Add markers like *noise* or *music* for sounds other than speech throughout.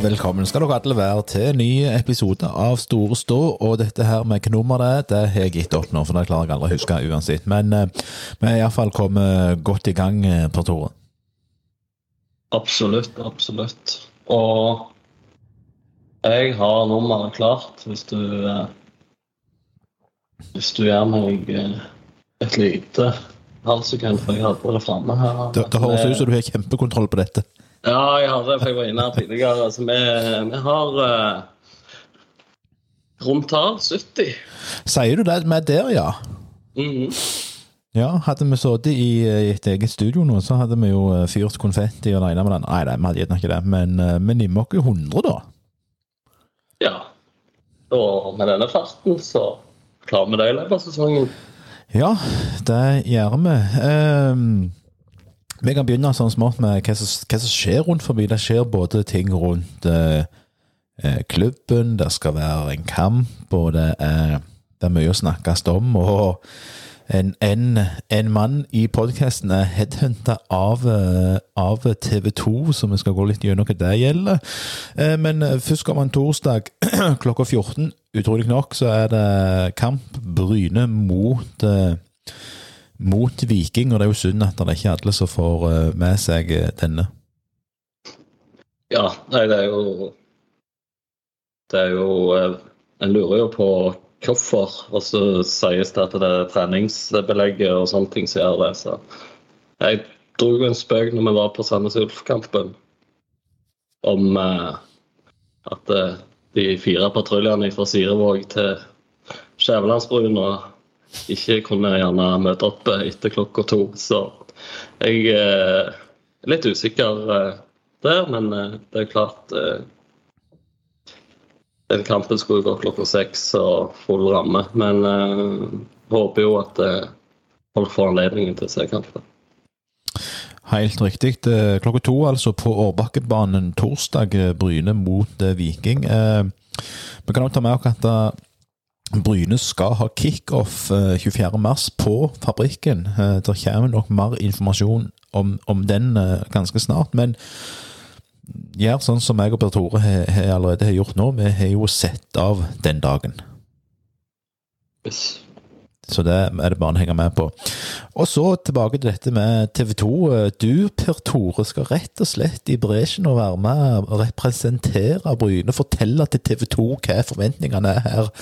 og velkommen skal dere alle være til en ny episode av Store stå. Og dette her med nummer det er, det har jeg gitt opp nå, for det klarer jeg aldri å huske uansett. Men eh, vi er iallfall kommet godt i gang, eh, Per Tore. Absolutt, absolutt. Og jeg har nummeret klart hvis du eh, Hvis du gjør meg eh, et lite halvsekund, for jeg hadde det framme her. Det, det høres ut som du har kjempekontroll på dette. Ja, jeg har det, for jeg var inne her tidligere. Altså, vi, vi har uh, rundt her 70. Sier du det med der, ja? Mhm. Ja, hadde vi sittet i, i et eget studio nå, så hadde vi jo eh, fyrt konfetti og regna med den. Nei, nei, vi hadde gjerne ikke det, men eh, vi nimmer oss 100, da. Ja. Og med denne farten så klarer vi det i løpet av sesongen. Ja, det gjør vi. Ehm, vi kan begynne sånn smått med hva som, skjer rundt forbi. Det skjer både ting rundt eh, eh, klubben, det skal være en kamp, og det er, det er mye å snakkes om. Og en, en, en mann i podkasten er headhunta av, eh, av TV 2, så vi skal gå litt gjennom hva det gjelder. Eh, Men først kommer en torsdag *clears throat* klokka 14. Utrolig nok så er det kamp Bryne mot mot Viking, og det er jo synd at det er ikke alle som får eh, med seg eh, denne. Ja, nei, det er jo Det er jo eh, En lurer jo på hvorfor, og så sies det at det er treningsbelegget og sånne ting som gjør det. Så jeg dro jo en spøk når vi var på Sandnes Ulf-kampen om at de fire patruljene fra Sirevåg til Skjævelandsbrua ikke kunne gjerne møte opp eh, etter klokka to. Så jeg eh, er litt usikker eh, der, men eh, det er klart eh, Den kampen skulle gå klokka seks og full ramme, men jeg håper jo at eh, folk får anledningen til å se kampen. Helt riktig. Eh, Klokka to, altså, på Årbakkebanen torsdag. eh, Bryne mot eh, Viking. Eh, Vi kan også ta med oss at eh, Bryne skal ha kickoff eh, 24.3 på fabrikken. Eh, Det kommer nok mer informasjon om, om den eh, ganske snart. Men gjør sånn som jeg og Per Tore allerede har gjort nå. Vi har jo sett av den dagen. Yes. Så det er det bare å henge med på. Og så tilbake til dette med TV 2. Du, Per Tore, skal rett og slett i bresjen og være med og representere Bryne. Fortelle til TV 2 hva forventningene er her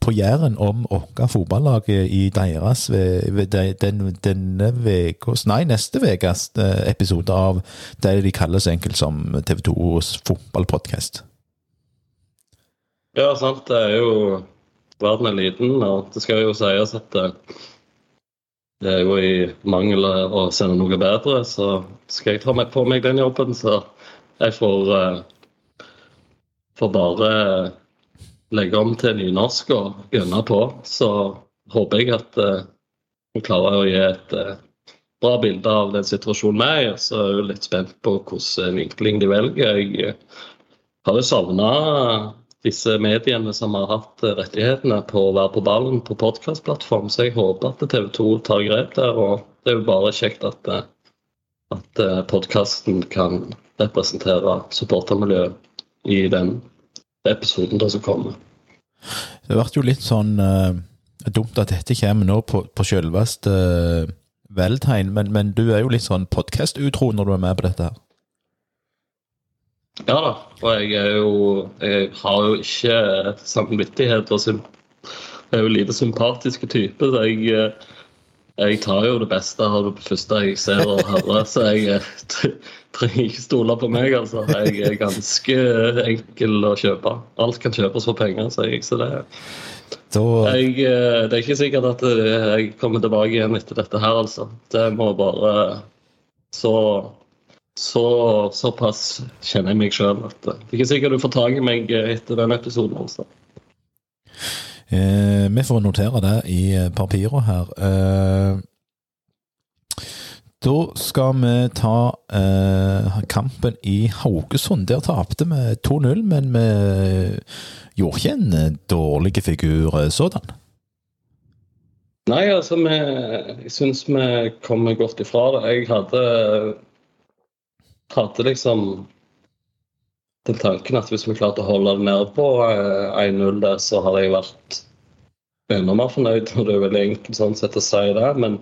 på Jæren om vårt fotballag i deres ved, ved de- den, denne vekos, nei, neste ukas episode av det de kaller så enkelt som TV 2s fotballpodkast. Ja, sant. Det er jo Verden er liten, og det skal jo sies at eh, det er jo i mangel av å sende noe bedre, så skal jeg ta meg på meg den jobben, så jeg får eh, får bare legge om til nynorsk og gønne på. Så håper jeg at eh, vi klarer å gi et eh, bra bilde av den situasjonen vi er i. Så er jeg litt spent på hvilken vinkling de velger. Jeg eh, har jo savna disse mediene som har hatt eh, rettighetene på å være på ballen på podkastplattform, så jeg håper at TV 2 tar grep der. Og det er jo bare kjekt at, eh, at podkasten kan representere supportermiljøet i den episoden der som kommer. Det ble jo litt sånn uh, dumt at dette kommer nå på, på selveste uh, Valentine, men, men du er jo litt sånn podkast-utro når du er med på dette her. Ja da, og jeg er jo Jeg har jo ikke samvittighet og sym, Jeg er jo lite sympatiske type, så jeg, eh, jeg tar jo det beste av det første jeg ser og hører, så jeg eh, trenger ikke stole på meg, altså. Jeg er ganske enkel å kjøpe. Alt kan kjøpes for penger, sier jeg. Så det, jeg, eh, det er ikke sikkert at eh, jeg kommer tilbake igjen etter dette her, altså. Det må bare Så så såpass kjenner jeg meg sjøl at det er ikke sikkert du får tak i meg etter den episoden. altså. Eh, vi får notere det i eh, papirene her. Eh, da skal vi ta eh, kampen i Haugesund. Der tapte vi 2-0, men vi gjorde ikke en eh, dårlig figur eh, sådan. Nei, altså, vi, jeg syns vi kommer godt ifra det. Jeg hadde hadde liksom den tanken at hvis vi klarte å holde det nede på eh, 1-0 der, så hadde jeg vært enda mer fornøyd. og Det er veldig enkelt sånn sett å si det, men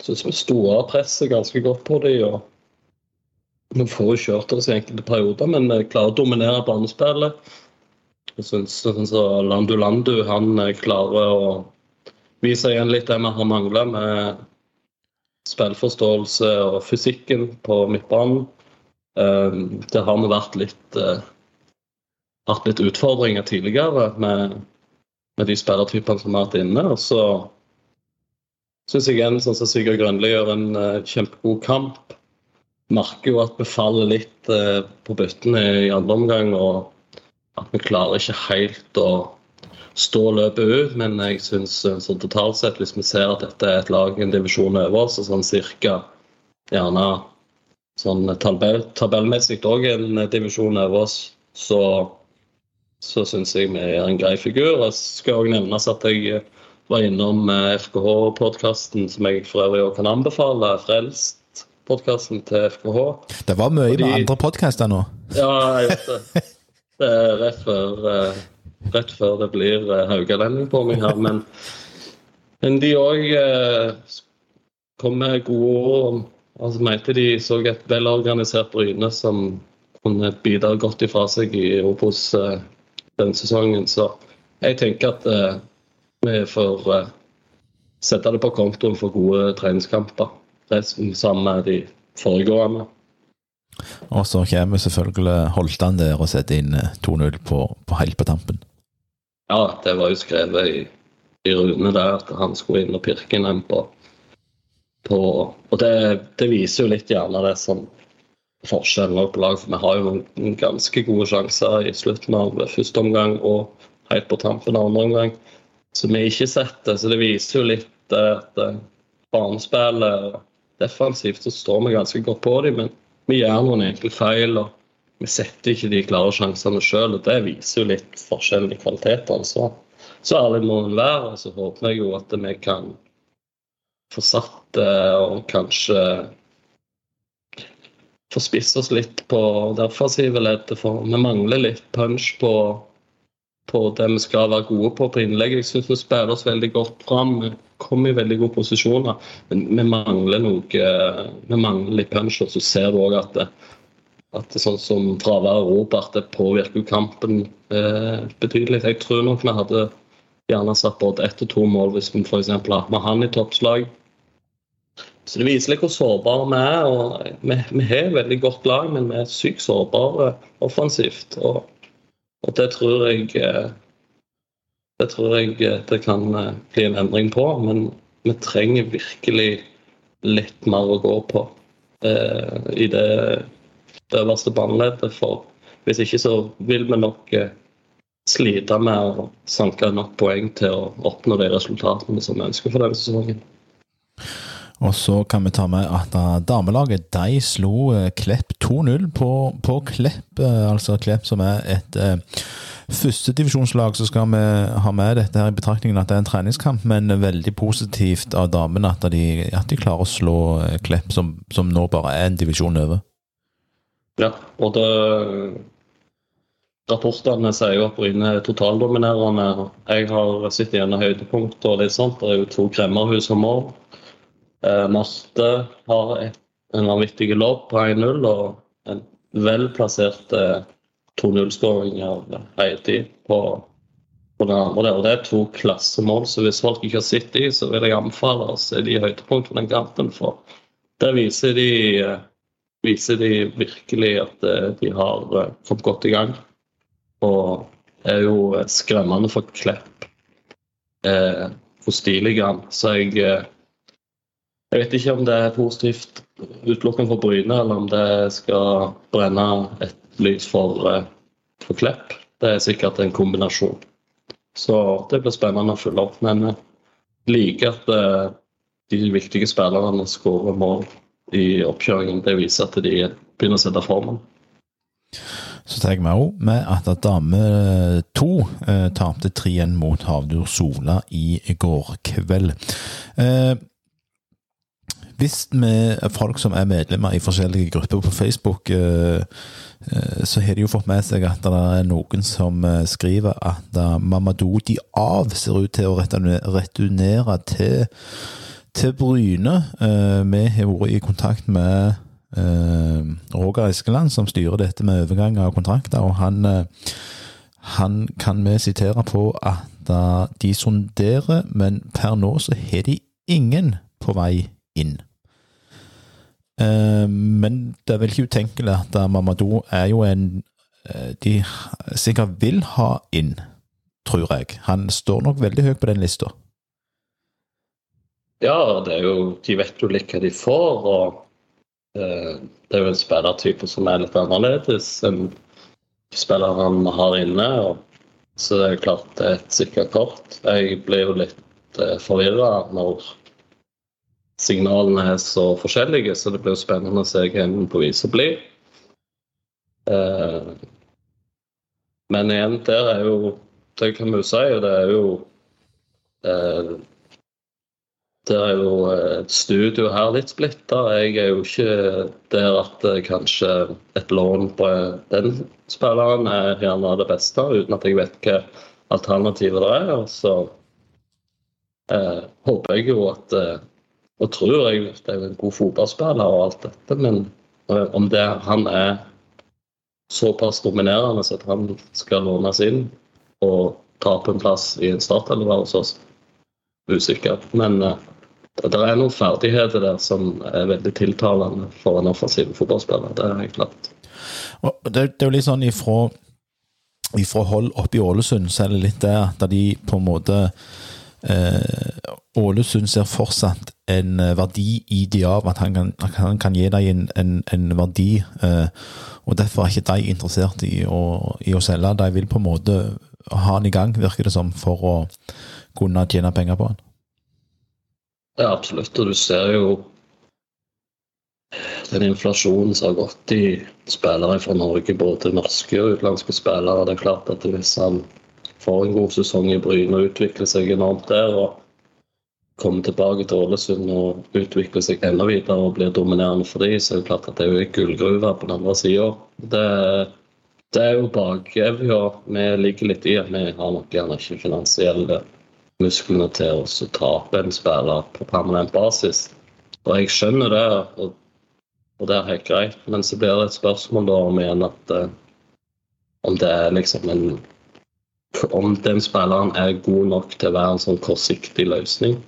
jeg syns vi sto av presset ganske godt på dem. og Vi får jo kjørt oss i enkelte perioder, men vi klarer å dominere banespillet. Jeg syns sånn Landu Landu han eh, klarer å vise igjen litt det vi har mangla med spillforståelse og fysikken på midtbanen. Eh, Det har vi vært litt eh, hatt litt utfordringer tidligere med, med de spillertypene som har hatt inne. Og så syns jeg en sånn som Sigurd Grønli gjør en eh, kjempegod kamp. Merker jo at vi faller litt eh, på byttene i andre omgang, og at vi klarer ikke helt å stå løpet ut. Men jeg syns sånn totalt sett, hvis vi ser at dette er et lag en divisjon over oss, sånn cirka gjerne sånn tabell, tabellmessig òg en divisjon over oss, så så syns jeg vi er en grei figur. Det skal òg nevnes at jeg var innom FKH-podkasten, som jeg for øvrig òg kan anbefale. Frelst-podkasten til FKH. Det var mye Fordi- med andre podkaster nå. Ja, jeg vet det. Det er rett før, eh, rett før det blir eh, haugalending på meg her. Men, men de òg eh, kom med gode ord om altså, Mente de så et velorganisert Bryne som kunne bidra godt ifra seg i Obos eh, denne sesongen. Så jeg tenker at eh, vi får eh, sette det på kontoen for gode treningskamper. Resten sammen med de foregående. Og så kommer selvfølgelig Holtan der og setter inn eh, 2-0 på, på helt på tampen. Ja, det var jo skrevet i, i Rune der at han skulle inn og pirke inn en på, på Og det, det viser jo litt gjerne det som forskjellen på lag. For vi har jo noen ganske gode sjanser i slutten av første omgang og helt på tampen av andre omgang som vi ikke setter. Så det viser jo litt at eh, banespillet defensivt så står vi ganske godt på dem, men vi gjør noen enkle feil. og vi setter ikke de klare sjansene sjøl, og det viser jo litt forskjellen i kvalitetene. Så, så ærlig må en være. og Så håper jeg jo at vi kan få satt og kanskje få spisse oss litt på det offensive leddet. For vi mangler litt punch på, på det vi skal være gode på på innlegg. Jeg syns vi spiller oss veldig godt fram. Vi kommer i veldig gode posisjoner, men vi mangler noe Vi mangler litt punch. Og så ser du òg at det, at det sånn som fravær av Robert det påvirker kampen eh, betydelig. Jeg tror nok vi hadde gjerne satt både ett og to mål hvis vi f.eks. hadde med han i toppslag. Så det viser litt hvor sårbare vi er. og Vi, har et veldig godt lag, men vi er sykt sårbare offensivt. Og, og det tror jeg eh, det tror jeg eh, det kan eh, bli en endring på. Men vi trenger virkelig litt mer å gå på eh, i det det øverste baneleddet. For hvis ikke så vil vi nok slite med å sanke nok poeng til å oppnå de resultatene som vi ønsker for denne sesongen. Og så kan vi ta med at eh, damelaget de slo eh, Klepp 2-0 på, på Klepp. eh, Altså Klepp som er et eh, førstedivisjonslag. Så skal vi ha med dette her i betraktningen at det er en treningskamp, men veldig positivt av damene at de, at de klarer å slå Klepp, som, som nå bare er en divisjon over. Ja, og det Rapportene sier jo at Bryne er totaldominerende. Jeg har sett gjennom høydepunkt og litt sånt. Det er jo to kremmerhus om mål. Eh, Marte har en vanvittig lobb på 1-0 og en velplassert eh, 2-0-skåring av Heidi på, på den andre der. Det er to klassemål, så hvis folk ikke har sett de, så vil jeg anbefale å se de høydepunkt den kampen. For der viser de, eh, viser de virkelig at eh, de har fått godt i gang. Og er jo eh, skremmende for Klepp eh, stilig han Så jeg eh, jeg vet ikke om det er positivt utelukkende for Bryne, eller om det skal brenne et lys for, eh, for Klepp. Det er sikkert en kombinasjon. Så det blir spennende å følge opp. Men jeg liker at eh, de viktige spillerne skårer mål i oppkjøringen. Det viser at de begynner å sette formen. Så jeg meg òg med at dame to eh, tapte 3-1 mot Havdur Sola i går kveld. Eh, hvis vi folk som er medlemmer i forskjellige grupper på Facebook, eh, eh, så har de jo fått med seg at det er noen som eh, skriver at Mamadou Diav ser ut til å returnere til, til Bryne. Vi har vært i kontakt med Roger Eskeland, som styrer dette med overgang av kontrakter, og han, han kan vi sitere på at de sonderer, men per nå så har de ingen på vei inn. Eh, men det er vel ikke utenkelig at Mamadou er jo en eh, de sikkert vil ha inn, tror jeg. Han står nok veldig høyt på den lista. Ja, jo, de vet jo litt hva de får. og eh, Det er jo en spillertype som er litt annerledes enn spilleren vi har inne. Og, så det er klart det er et sikkert kort. Jeg blir jo litt eh, forvirra når signalene er så forskjellige, så det blir spennende å se enden på viset blir. Eh, men igjen, der er jo Det kan vi jo si, det er jo eh, Det er jo et studio her litt splitta. Jeg er jo ikke der at kanskje et lån på den spilleren er gjerne det beste, uten at jeg vet hva alternativet det er. Så eh, håper jeg jo at eh, og tror jeg det er en god fotballspiller og alt dette, men eh, om det, han er såpass dominerende at han skal lånes inn og tape en plass i en startelver hos oss, usikker. Men uh, det er noen ferdigheter der som er veldig tiltalende for en offensiv fotballspiller. Det er helt klart. Det, er jo litt sånn ifra, ifra hold oppe i Ålesund, så er det litt det at de på en måte eh, Ålesund ser fortsatt en eh, verdi i Diab, at han kan, han kan gi deg en, en, en verdi. Eh, og Derfor er ikke de interessert i å, i å, selge. De vil på en måte ha han i gang, virker det som, for å kunne tjene penger på han. Ja, absolutt. Og du ser jo den inflasjonen som har gått i spillere fra Norge, både norske og utenlandske spillere. Det er klart at hvis han får en god sesong i Bryne og utvikler seg enormt der, og Kommer tilbake til Ålesund og utvikler seg enda videre og blir dominerende for dem, så er det klart at det er jo en gullgruve på den andre sida. Det, det, er jo bakevja vi ligger litt i vi har nok gjerne ikke finansielle musklene til å tape en spiller på permanent basis. Og jeg skjønner det, og, og det er helt greit, men så blir det et spørsmål da om igjen at eh, om det er liksom en om den spilleren er god nok til å være en sånn kortsiktig løsning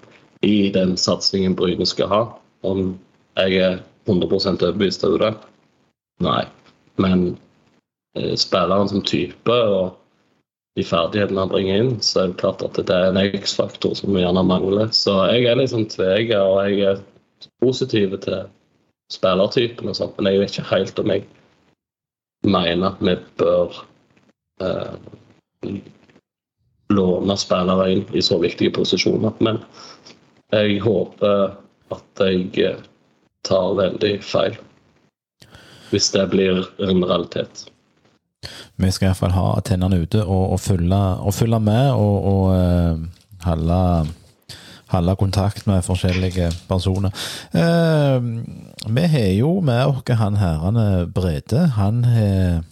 i den satsingen Bryne skal ha. Om jeg er 100 overbevist over det? Nei. Men eh, spilleren som type og de ferdighetene han bringer inn, så er det klart at det er en X-faktor som vi gjerne mangler. Så jeg er litt sånn tveget, og jeg er positiv til spillertypen og sånt, men jeg vet ikke helt om jeg mener at vi bør eh, låne spillere inn i så viktige posisjoner. Men jeg håper at jeg eh, tar veldig feil. Hvis det blir en realitet. Vi skal iallfall ha tennene ute og, og, følge, og følge, med og, og uh, holde, holde, kontakt med forskjellige personer. Eh, vi har jo med oss han herrene Brede. Han har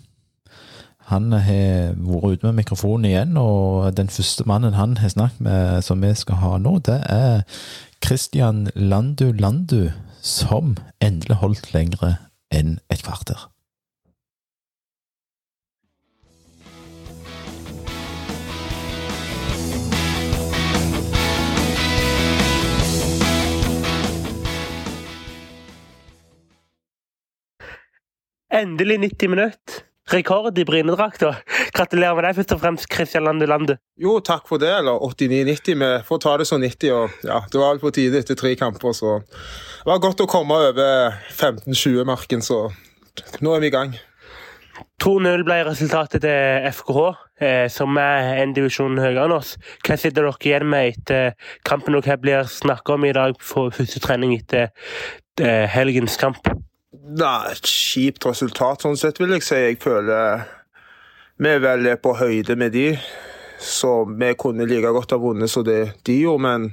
han har vært ute med mikrofonen igjen, og den første mannen han har snakket med, som vi skal ha nå, det er Christian Landu Landu, som endelig holdt lengre enn et kvarter. Endelig 90 minutter rekord i Brynedrakta. *laughs* Gratulerer med deg, først og fremst, Kristian Lande Lande. Jo, takk for det. Eller 89-90. Vi får ta det som 90. og ja, Det var vel på tide etter tre kamper, så det var godt å komme over 15-20-marken, så nå er vi i gang. 2-0 ble resultatet til FKH, eh, som er en divisjon høyere enn oss. Hva sitter dere igjen med etter kampen, og hva blir snakket om i dag for første trening etter eh, helgens kamp? Nei, et kjipt resultat, sånn sett, vil jeg si. Jeg føler vi er vel på høyde med de. Så vi kunne like godt ha vunnet som det de gjorde, men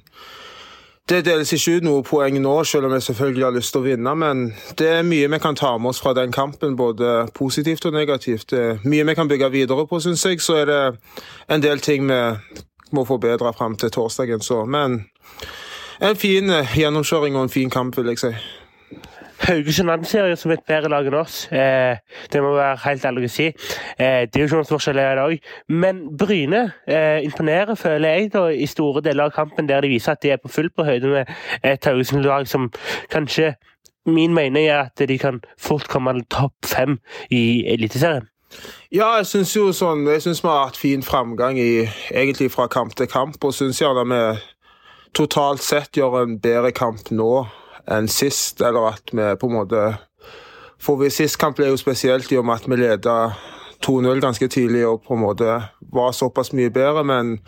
det deles ikke ut noe poeng nå, selv om vi selvfølgelig har lyst til å vinne. Men det er mye vi kan ta med oss fra den kampen, både positivt og negativt. Det er mye vi kan bygge videre på, syns jeg. Så er det en del ting vi må forbedre fram til torsdagen. Så. Men en fin gjennomkjøring og en fin kamp, vil jeg si. Haugesund anser jo som et bedre lag enn oss. Eh, det må være helt ærlig å si. Eh, noen er i dag. Men Bryne eh, imponerer, føler jeg, da, i store deler av kampen, der de viser at de er på full på høyde med et Haugesund-lag som kanskje Min mening er at de kan fort komme til topp fem i Eliteserien. Ja, jeg syns jo sånn Jeg syns vi har hatt fin framgang i, egentlig fra kamp til kamp, og syns gjerne vi totalt sett gjør en bedre kamp nå enn sist, eller at vi på en måte For sist kamp ble jo spesielt i og med at vi leda 2-0 ganske tidlig og på en måte var såpass mye bedre, men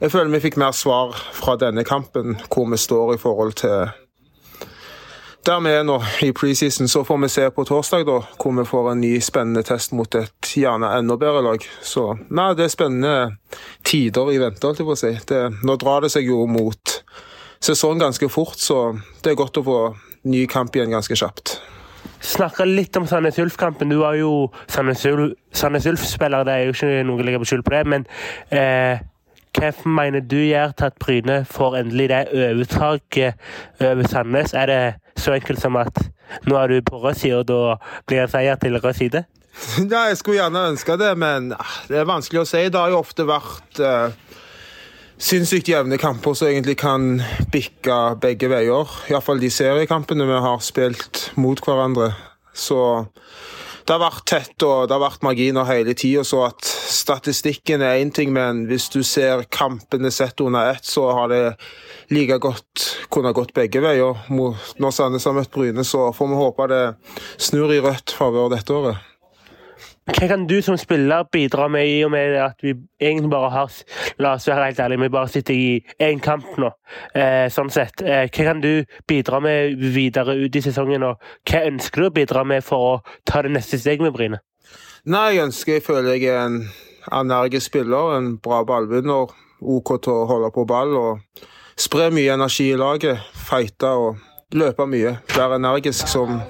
jeg føler vi fikk mer svar fra denne kampen, hvor vi står i forhold til der vi er nå i preseason. Så får vi se på torsdag, da, hvor vi får en ny spennende test mot et gjerne enda bedre lag. Så nei, det er spennende tider i vente, holdt jeg på å si. Det, nå drar det seg jo mot sesong ganske fort, så det er godt å få ny kamp igjen ganske kjapt. Snakke litt om Sandnes Ulf-kampen. Du var jo Sandnes Ulf-spiller, det er jo ikke noe å legge på skjul på det. Men eh, hva mener du gjør til at Bryne får endelig det overtaket over Sandnes? Er det så enkelt som at nå er du på rød side, og da blir det seier til rød side? *laughs* Ja, jeg skulle gjerne ønske det, men ah, det er vanskelig å si. Det har jo ofte vært uh sinnssykt jevne kamper som egentlig kan bikke begge veier. Iallfall de seriekampene vi har spilt mot hverandre. Så det har vært tett og det har vært marginer hele tida. Så at statistikken er én ting, men hvis du ser kampene sett under ett, så har det like godt kunnet gått begge veier. Når Sandnes har møtt Bryne, så får vi håpe det snur i rødt favør dette året. Hva kan du som spiller bidra med, i og med at vi egentlig bare har La oss være helt ærlige, vi bare sitter i én kamp nå, eh, sånn sett. Eh, hva kan du bidra med videre ut i sesongen, og hva ønsker du å bidra med for å ta det neste steget med Bryne? Nei, jeg ønsker jeg føler jeg er en energisk spiller, en bra ballvinner. OK til å holde på ball og spre mye energi i laget. Fighte og løpe mye. Være energisk som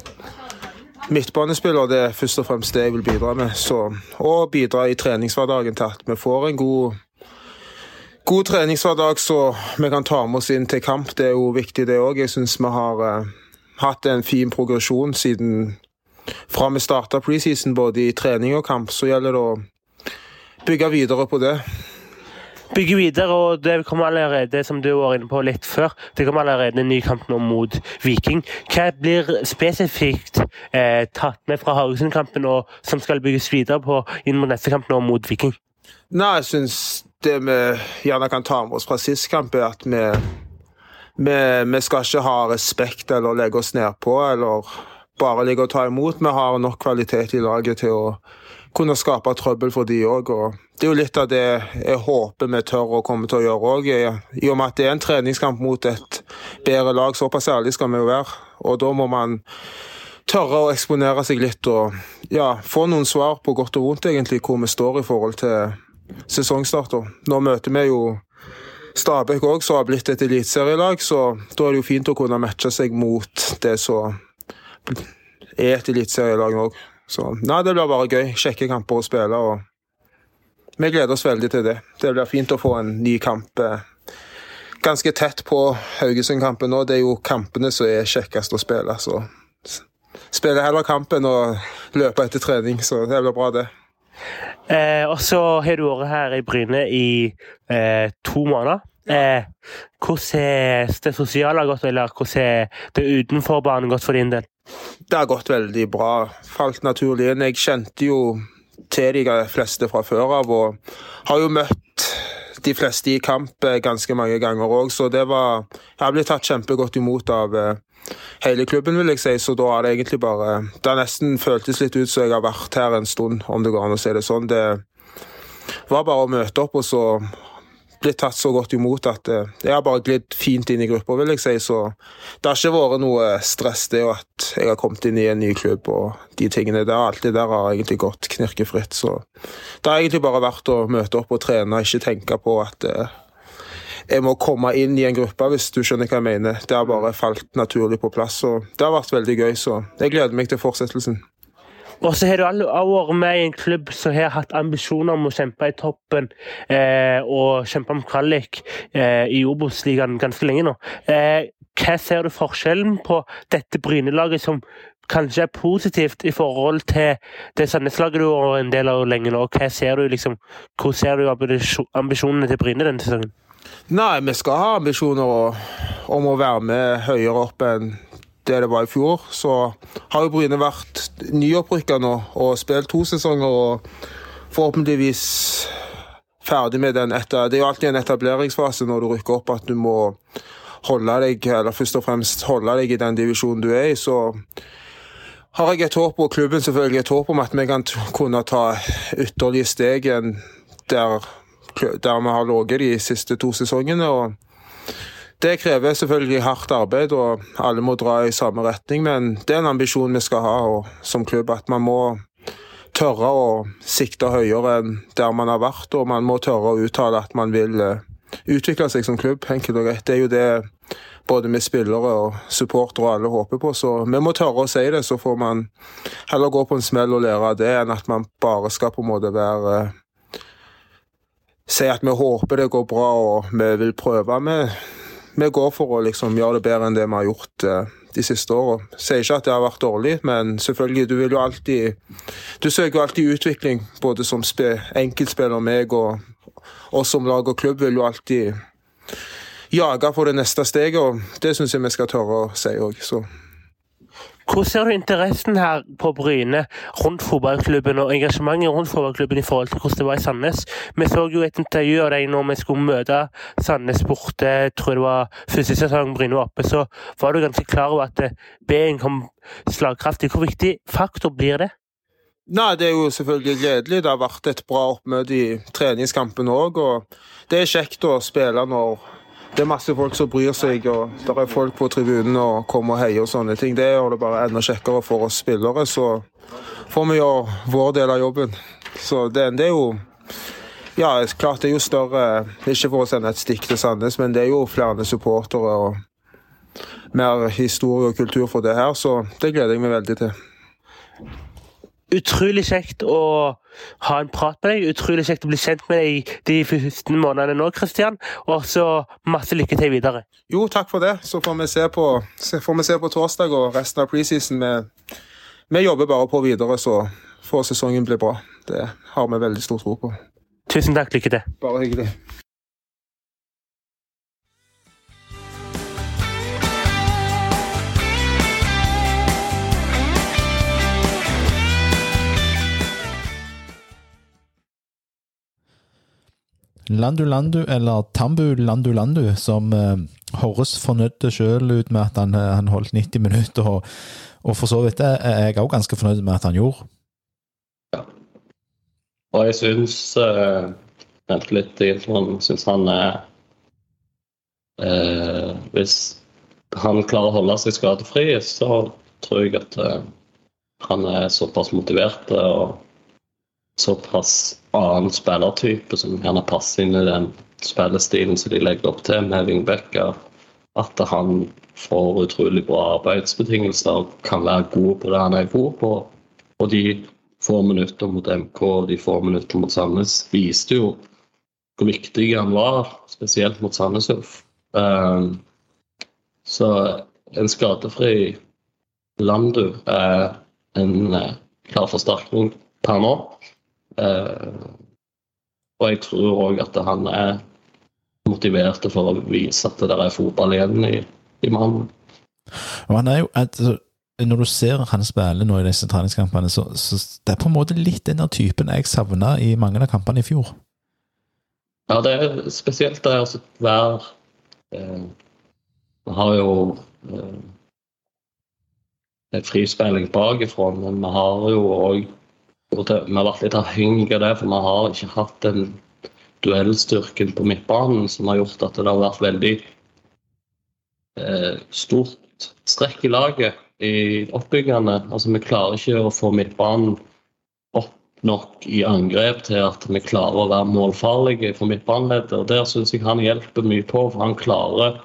midtbanespiller det er først og fremst det jeg vil bidra med. Så, og bidra i treningshverdagen til at vi får en god, god treningshverdag så vi kan ta med oss inn til kamp. Det er jo viktig, det òg. Jeg syns vi har uh, hatt en fin progresjon siden fra vi starta preseason, både i trening og kamp. Så gjelder det å bygge videre på det bygge videre. og Det kommer allerede, som du var inne på litt før, det kommer allerede en ny kamp nå mot Viking. Hva blir spesifikt eh, tatt med fra Haugesund-kampen og som skal bygges videre på inn mot neste kamp nå mot Viking? Nei, jeg syns det vi gjerne kan ta med oss fra sist kamp, er at vi, vi, vi skal ikke ha respekt eller legge oss nedpå eller bare ligge og ta imot. Vi har nok kvalitet i laget til å kunne skape trøbbel for de òg. Det er jo litt av det jeg håper vi tør å komme til å gjøre òg. I og med at det er en treningskamp mot et bedre lag, såpass ærlig skal vi jo være. Og da må man tørre å eksponere seg litt og ja, få noen svar på godt og vondt, egentlig, hvor vi står i forhold til sesongstart. Nå møter vi jo Stabæk òg, som har blitt et eliteserielag, så da er det jo fint å kunne matche seg mot det som er et eliteserielag òg. Så nei, det blir bare gøy. Kjekke kamper å spille. og Vi gleder oss veldig til det. Det blir fint å få en ny kamp eh, ganske tett på Haugesund-kampen nå. Det er jo kampene som er kjekkest å spille. så spiller heller kampen og løper etter trening, så det blir bra, det. Eh, og så har du vært her i Bryne i eh, to måneder. Eh, hvordan er det sosiale gått, eller hvordan er det utenfor banen gått for din del? Det har gått veldig bra. Falt naturlig inn. Jeg kjente jo til de fleste fra før av, og har jo møtt de fleste i kamp eh, ganske mange ganger òg, så det var Jeg blitt tatt kjempegodt imot av eh, hele klubben, vil jeg si, så da har det egentlig bare Det har nesten føltes litt ut som jeg har vært her en stund, om det går an å si det sånn. Det var bare å møte opp, og så blitt tatt så godt imot at eh, jeg har bare glidd fint inn i gruppa, vil jeg si. Så det har ikke vært noe stress det at jeg har kommet inn i en ny klubb og de tingene der. Alt det der har egentlig gått knirkefritt. Så det har egentlig bare vært å møte opp og trene, ikke tenke på at eh, jeg må komme inn i en gruppe, hvis du skjønner hva jeg mener. Det har bare falt naturlig på plass. og Det har vært veldig gøy, så jeg gleder meg til fortsettelsen. Og så har du alle vært med i en klubb som har hatt ambisjoner om å kjempe i toppen eh, og kjempe om kvalik eh, i Obos-ligaen ganske lenge nå. Eh, hva ser du forskjellen på dette Bryne-laget som kanskje er positivt i forhold til det Sandnes-laget du var en del av lenge nå? Hva ser du liksom, Hvor ser du ambisjonene til Bryne denne sesongen? Nei, vi skal ha ambisjoner om å være med høyere opp enn det det var i fjor. Så har jo Bryne vært nyopprykka nå og spilt to sesonger og forhåpentligvis ferdig med den etter Det er jo alltid en etableringsfase når du rykker opp at du må holde deg, eller først og fremst holde deg i den divisjonen du er i. Så har jeg et håp, og klubben selvfølgelig et håp om at vi kan kunne ta ytterligere steg enn der, der vi har ligget de siste to sesongene. og det krever selvfølgelig hardt arbeid, og alle må dra i samme retning. Men det er en ambisjon vi skal ha som klubb, at man må tørre å sikte høyere enn der man har vært. Og man må tørre å uttale at man vil uh, utvikle seg som klubb, enkelt og greit. Det er jo det både med spillere og supportere og alle håper på. Så vi må tørre å si det, så får man heller gå på en smell og lære av det, enn at man bare skal på en måte være uh, Si at vi håper det går bra og vi vil prøve. med vi går for å liksom gjøre det bedre enn det vi har gjort eh, de siste åra. Sier ikke at det har vært dårlig, men selvfølgelig, du vil jo alltid Du søker jo alltid utvikling, både som enkeltspiller, meg og oss som lag og klubb vil jo alltid jage for det neste steget, og det syns jeg vi skal tørre å si òg. Hvordan ser du interessen her på Bryne rundt fotballklubben og engasjementet rundt fotballklubben i forhold til hvordan det var i Sandnes? Vi så jo et intervju av deg når vi skulle møte Sandnes borte, jeg tror det var første sesong Bryne var oppe, så var du ganske klar over at B-en kom slagkraftig. Hvor viktig faktor blir det? Nei, Det er jo selvfølgelig gledelig. Det har vært et bra oppmøte i treningskampen òg. Og det er kjekt å spille når det er masse folk som bryr seg, og det er folk på tribunen og kommer og heier og sånne ting. Det gjør det bare enda kjekkere for oss spillere. Så får vi gjøre vår del av jobben. Så det, det er jo Ja, klart det er jo større Ikke for å sende et stikk til Sandnes, men det er jo flere supportere og mer historie og kultur for det her, så det gleder jeg meg veldig til utrolig kjekt å ha en prat med deg. Utrolig kjekt å bli kjent med deg de første månedene nå, Kristian. Og så masse lykke til videre. Jo, takk for det. Så får vi se på, får vi se på torsdag og resten av preseason. Vi, vi jobber bare på videre, så får sesongen bli bra. Det har vi veldig stor tro på. Tusen takk. Lykke til. Bare hyggelig. Landu Landu, eller Tambu Landu Landu, som eh, Horres fornøyde sjøl ut med at han, eh, han, holdt 90 minutter, og, og for så vidt er jeg òg ganske fornøyd med at han gjorde. Ja. Og jeg syns eh, Vent litt, jeg syns han er eh, Hvis han klarer å holde seg skadefri, så tror jeg at eh, han er såpass motivert og såpass annen spillertype som gjerne passer inn i den spillestilen som de legger opp til med wingbacker, at han får utrolig bra arbeidsbetingelser og kan være god på det han er god på. Og de få minutter mot MK og de få minutter mot Sandnes viste jo hvor viktig han var, spesielt mot Sandnes Ulf. Um, så en skadefri Landu er en uh, klar forsterkning per nå. Eh, og jeg tror òg at han er motivert for å vise at det er fotball igjen i, i mannen. Og han er jo altså, Når du ser han spille nå i disse treningskampene, så, så det er på en måte litt den typen jeg savna i mange av kampene i fjor. Ja, det er spesielt det å være eh, Vi har jo eh, frispilling bakifra, men vi har jo òg vi har vært litt avhengig av det, for vi har ikke hatt den duellstyrken på midtbanen som har gjort at det har vært veldig eh, stort strekk i laget i oppbyggende. Altså, vi klarer ikke å få midtbanen opp nok i angrep til at vi klarer å være målfarlige for midtbaneleddet. Og der syns jeg han hjelper mye på, for han klarer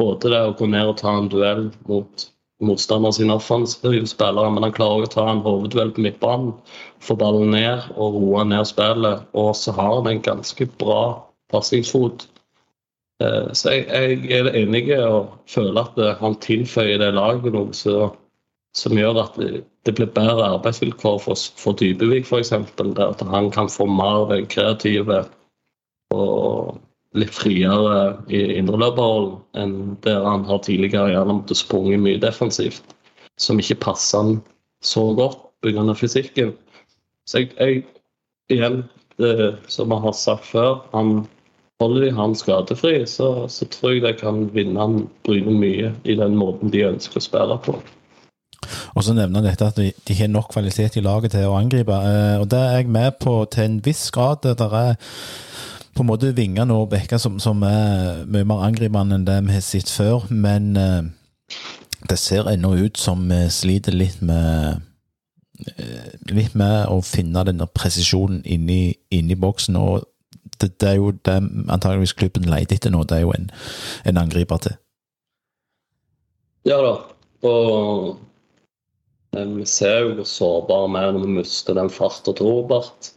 både det å gå ned og ta en duell mot motstanderen sine offensive spillere, men han klarer også å ta en hovedduell på midtbanen, få ballen ned og roe ned spillet. Og så har han en ganske bra pasningsfot. Eh, så jeg, jeg er enig og føler at han tilføyer det laget noe så, som gjør at det, blir bedre arbeidsvilkår for, for Dybevik f.eks. At han kan få mer kreative og litt friere i indreløperrollen enn der han har tidligere gjerne måttet sprunget mye defensivt, som ikke passer han så godt pga. fysikken. Så jeg, jeg igjen, det, som jeg har sagt før, han holder de han skadefri, så, så tror jeg de kan vinne han Bryne mye i den måten de ønsker å spille på. Og så nevner han dette at de, de har nok kvalitet i laget til å angripe, eh, og det er jeg med på til en viss grad. Det er på en måte vingene og bekker som, som, er mye mer angripende enn det vi har sett før. Men eh, det ser ennå ut som vi sliter litt med litt med å finne den presisjonen inni, inni boksen. og det, det, er jo det antageligvis klubben leter etter nå. Det er jo en, en angriper til. Ja da. Og eh, vi ser jo hvor sårbare vi er når vi mister den farta til Robert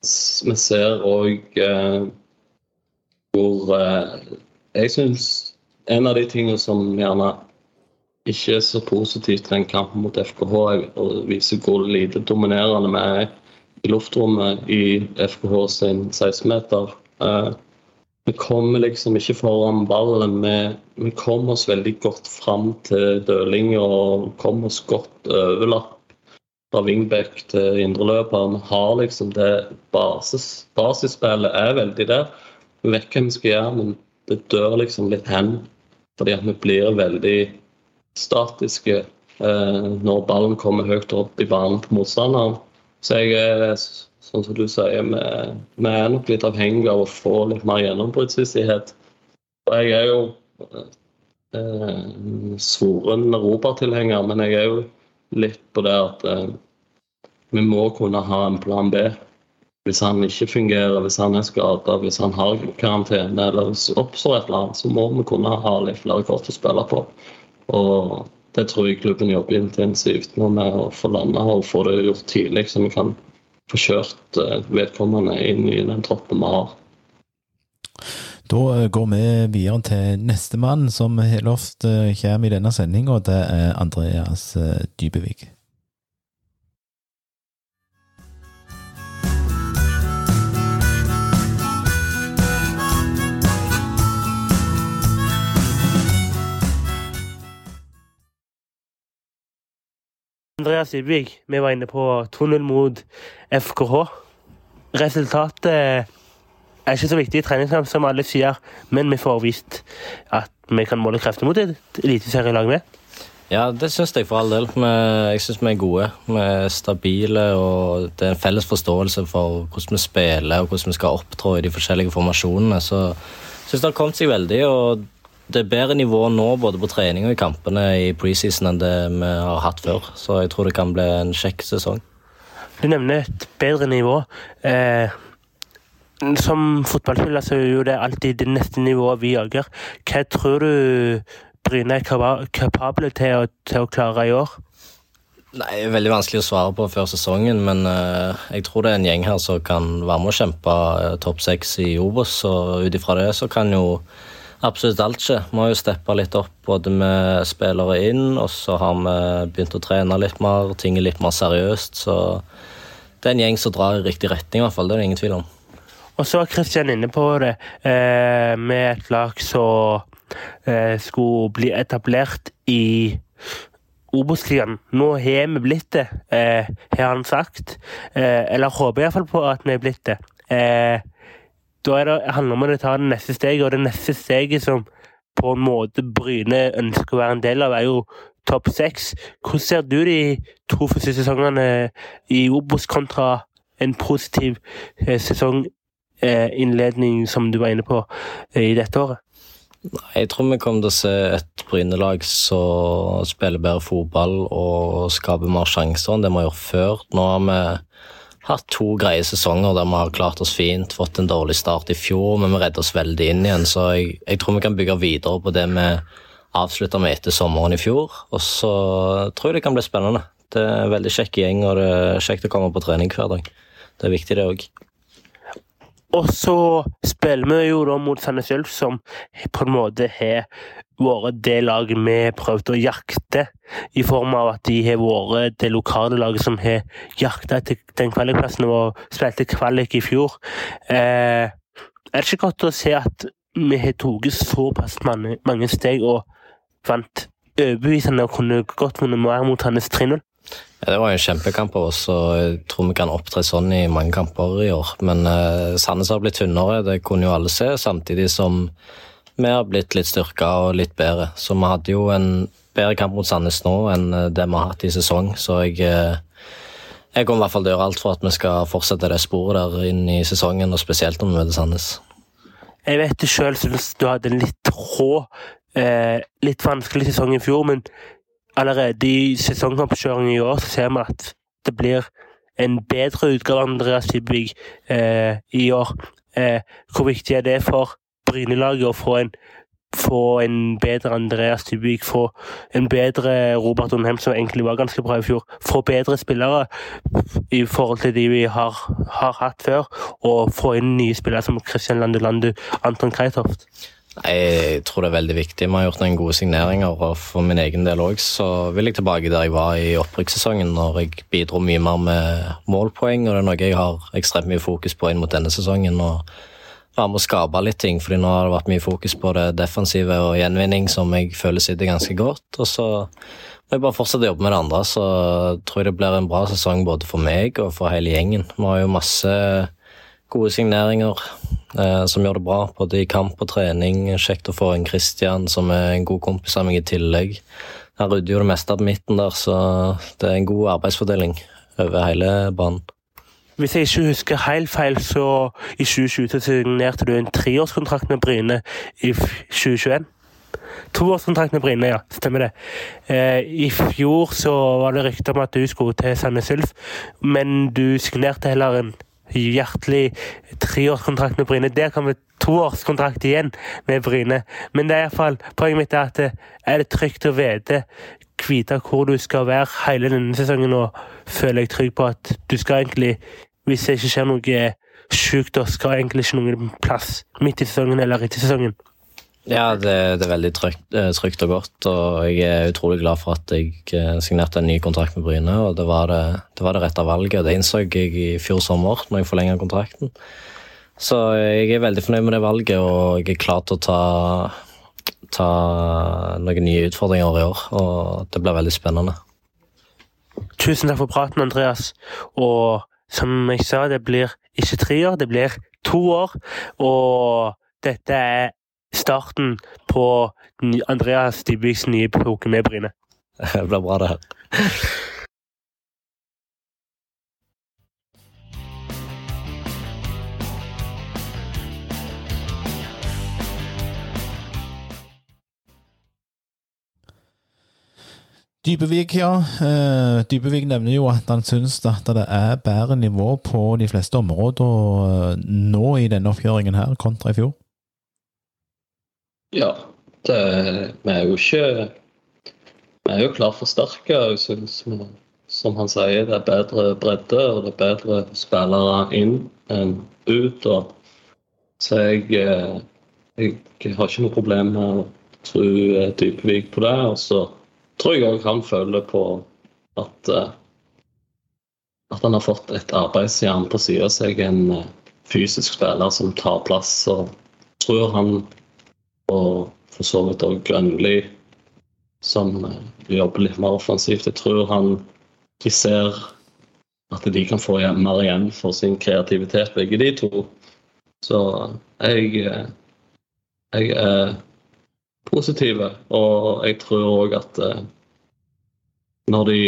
vi ser òg eh, hvor eh, Jeg syns en av de tingene som gjerne ikke så positivt til den kampen mot FKH, og viser hvor lite dominerende vi er i luftrommet i FKH sin 16-meter. Eh, vi kommer liksom ikke foran ballen. Vi, kommer oss veldig godt fram til dødlinger og kommer oss godt overlapp fra wingback til indreløper. Vi har liksom det basis, basisspillet er veldig der. Vi vet hva vi skal gjøre, men det dør liksom litt hen. Fordi at vi blir veldig statiske eh, når ballen kommer høyt opp i banen på motstanderen. Så jeg er, sånn som du sier, vi, er nok litt avhengig av å få litt mer gjennombruddshissighet. Og jeg er jo eh, svoren Robert-tilhenger, men jeg er jo litt på det at eh, vi må kunne ha en plan B. Hvis han ikke fungerer, hvis han er skada, hvis han har karantene eller hvis det oppstår et eller annet, så må vi kunne ha litt flere kort å spille på. Og det tror jeg klubben jobber intensivt nå med å få landa og få det gjort tidlig, så vi kan få kjørt eh, vedkommende inn i den troppen vi har. Da eh, går vi videre til nestemann som helt lovt eh, kommer i denne sendinga. Det er Andreas Dybevik. Andreas Ibig, vi var inne på 2-0 mot FKH. Resultatet er ikke så viktig i treningskamp, som alle sier, men vi får vist at vi kan måle krefter mot et eliteserielag med. Ja, det syns jeg for all del. Jeg syns vi er gode. Vi er stabile, og det er en felles forståelse for hvordan vi spiller og hvordan vi skal opptrå i de forskjellige formasjonene. Så jeg syns det har kommet seg veldig. og det er bedre nivå nå både på trening og i kampene i preseason enn det vi har hatt før. Så jeg tror det kan bli en kjekk sesong. Du nevner et bedre nivå. Eh, som fotballspiller så er jo det alltid det neste nivået vi jager. Hva tror du Bryne er kapable til å, til å klare i år? Nei, det er Veldig vanskelig å svare på før sesongen, men uh, jeg tror det er en gjeng her som kan være med å kjempe uh, topp seks i Obos. Og ut ifra det så kan jo absolutt alt skjer. Vi har jo steppa litt opp både med spillere inn, og så har vi begynt å trene litt mer, ting er litt mer seriøst. Så det er en gjeng som drar i riktig retning, i hvert fall. Det er det ingen tvil om. Og så var Kristian inne på det, eh, med et lag som eh, skulle bli etablert i Obos-ligaen. Nå har vi blitt det, eh, har han sagt. Eh, eller håper iallfall på at vi er blitt det. Eh, da det, handler det om å ta det neste steget, og det neste steget som på en måte Bryne ønsker å være en del av, er jo topp seks. Hvordan ser du de to første sesongene i Obos kontra en positiv eh, sesonginnledning, som du var inne på, eh, i dette året? Jeg tror vi kommer til å se et Bryne-lag som spiller bedre fotball og skaper mer sjanser enn det vi har gjort før. Nå har vi hatt to greie sesonger der vi har klart oss fint, fått en dårlig start i fjor, men vi redder oss veldig inn igjen. Så jeg, jeg tror vi kan bygge videre på det vi avslutta med etter sommeren i fjor. Og så tror jeg det kan bli spennende. Det er en veldig kjekk gjeng, og det er kjekt å komme på trening hver dag. Det er viktig, det òg. Og så spiller vi jo da mot Sandnes Ulf, som på en måte har vært det laget vi prøvde å jakte, i form av at de har vært det lokale laget som har jakta etter den kvalikplassen og spilte kvalik i fjor. Eh, er det ikke godt å se at vi har tatt såpass mange, mange steg og vant overbevisende og kunne godt vunnet mer mot hans 3-0? Ja, det var en kjempekamp av oss, og jeg tror vi kan opptre sånn i mange kamper i år. Men eh, Sandnes har blitt tynnere, det kunne jo alle se, samtidig som vi har blitt litt styrka og litt bedre. Så vi hadde jo en bedre kamp mot Sandnes nå enn eh, det vi har hatt i sesong, så jeg uh, jeg kommer i hvert fall til å gjøre alt for at vi skal fortsette det sporet der inn i sesongen, og spesielt når vi møter Sandnes. Jeg vet det sjøl syns du hadde en litt rå, eh, litt vanskelig sesong i fjor, men allerede i sesongoppkjøringen i år så ser vi at det blir en bedre utgave av Andreas Dybvig eh, i år. Eh, hvor viktig er det for Bryne-laget og få en, få en bedre Andreas Dybvik, få en bedre Robert Undheim, som egentlig var ganske bra i fjor, få bedre spillere i forhold til de vi har, har hatt før, og få inn nye spillere som Christian Landu Landu, Anton Kreitoft? Jeg tror det er veldig viktig. Vi har gjort noen gode signeringer, og for min egen del òg vil jeg tilbake der jeg var i opprykkssesongen, når jeg bidro mye mer med målpoeng, og det er noe jeg har ekstremt mye fokus på inn mot denne sesongen. og være med å skape litt ting, fordi nå har det vært mye fokus på det defensive og gjenvinning, som jeg føler sitter ganske godt. Og så må jeg bare fortsette å jobbe med det andre, så tror jeg det blir en bra sesong både for meg og for hele gjengen. Vi har jo masse gode signeringer eh, som gjør det bra, både i kamp og trening. Kjekt å få en Christian som er en god kompis av meg i tillegg. Han rydder jo det meste på midten der, så det er en god arbeidsfordeling over hele banen. Hvis jeg ikke husker helt feil, så i 2020 signerte du en treårskontrakt med Bryne i 2021. Toårskontrakt med Bryne, ja. Stemmer det. Eh, I fjor så var det rykter om at du skulle til Sandnes Ulf, men du signerte heller en hjertelig treårskontrakt med Bryne. Der kommer toårskontrakt igjen med Bryne. Men det er iallfall poenget mitt er at er det trygt å vite vite hvor du skal være hele denne sesongen, og føler jeg trygg på at du skal egentlig, hvis det ikke skjer noe sjukt, da skal egentlig ikke noen plass midt i sesongen eller etter sesongen. Ja, det, det er veldig trygt, eh, trygt, og godt, og jeg er utrolig glad for at jeg eh, signerte en ny kontrakt med Bryne. og Det var det, det, var det rette valget, og det innså jeg i fjor sommer når jeg forlenga kontrakten. Så jeg er veldig fornøyd med det valget, og jeg er klar til å ta, ta noen nye utfordringer i år. Og det blir veldig spennende. Tusen takk for praten, Andreas. Og som jeg sa, det blir ikke tre år, det blir to år. Og dette er starten på Andreas Dybviks nye epoke med Bryne. *laughs* Det blir bra, det her. Dybevik, ja. Eh, Dybevik nevner jo at han syns at det er bedre nivå på de fleste områder nå i denne oppgjøringen her kontra i fjor. Ja, det, vi er jo ikke Vi er jo klart forsterka. Jeg syns som han sier, det er bedre bredde og det er bedre spillere inn enn ut. Og, så jeg, eh, jeg har ikke noe problem med å tro Dybevik på det. Og så tror jeg òg han føler på at eh, at han har fått et arbeidsjern på sida av seg, en eh, fysisk spiller som tar plass. og tror han og for så vidt òg Grønli, som eh, jobber litt mer offensivt. Jeg tror han de ser at de kan få mer igjen for sin kreativitet, begge de to. Så jeg, jeg er positiv, og jeg tror òg at eh, når de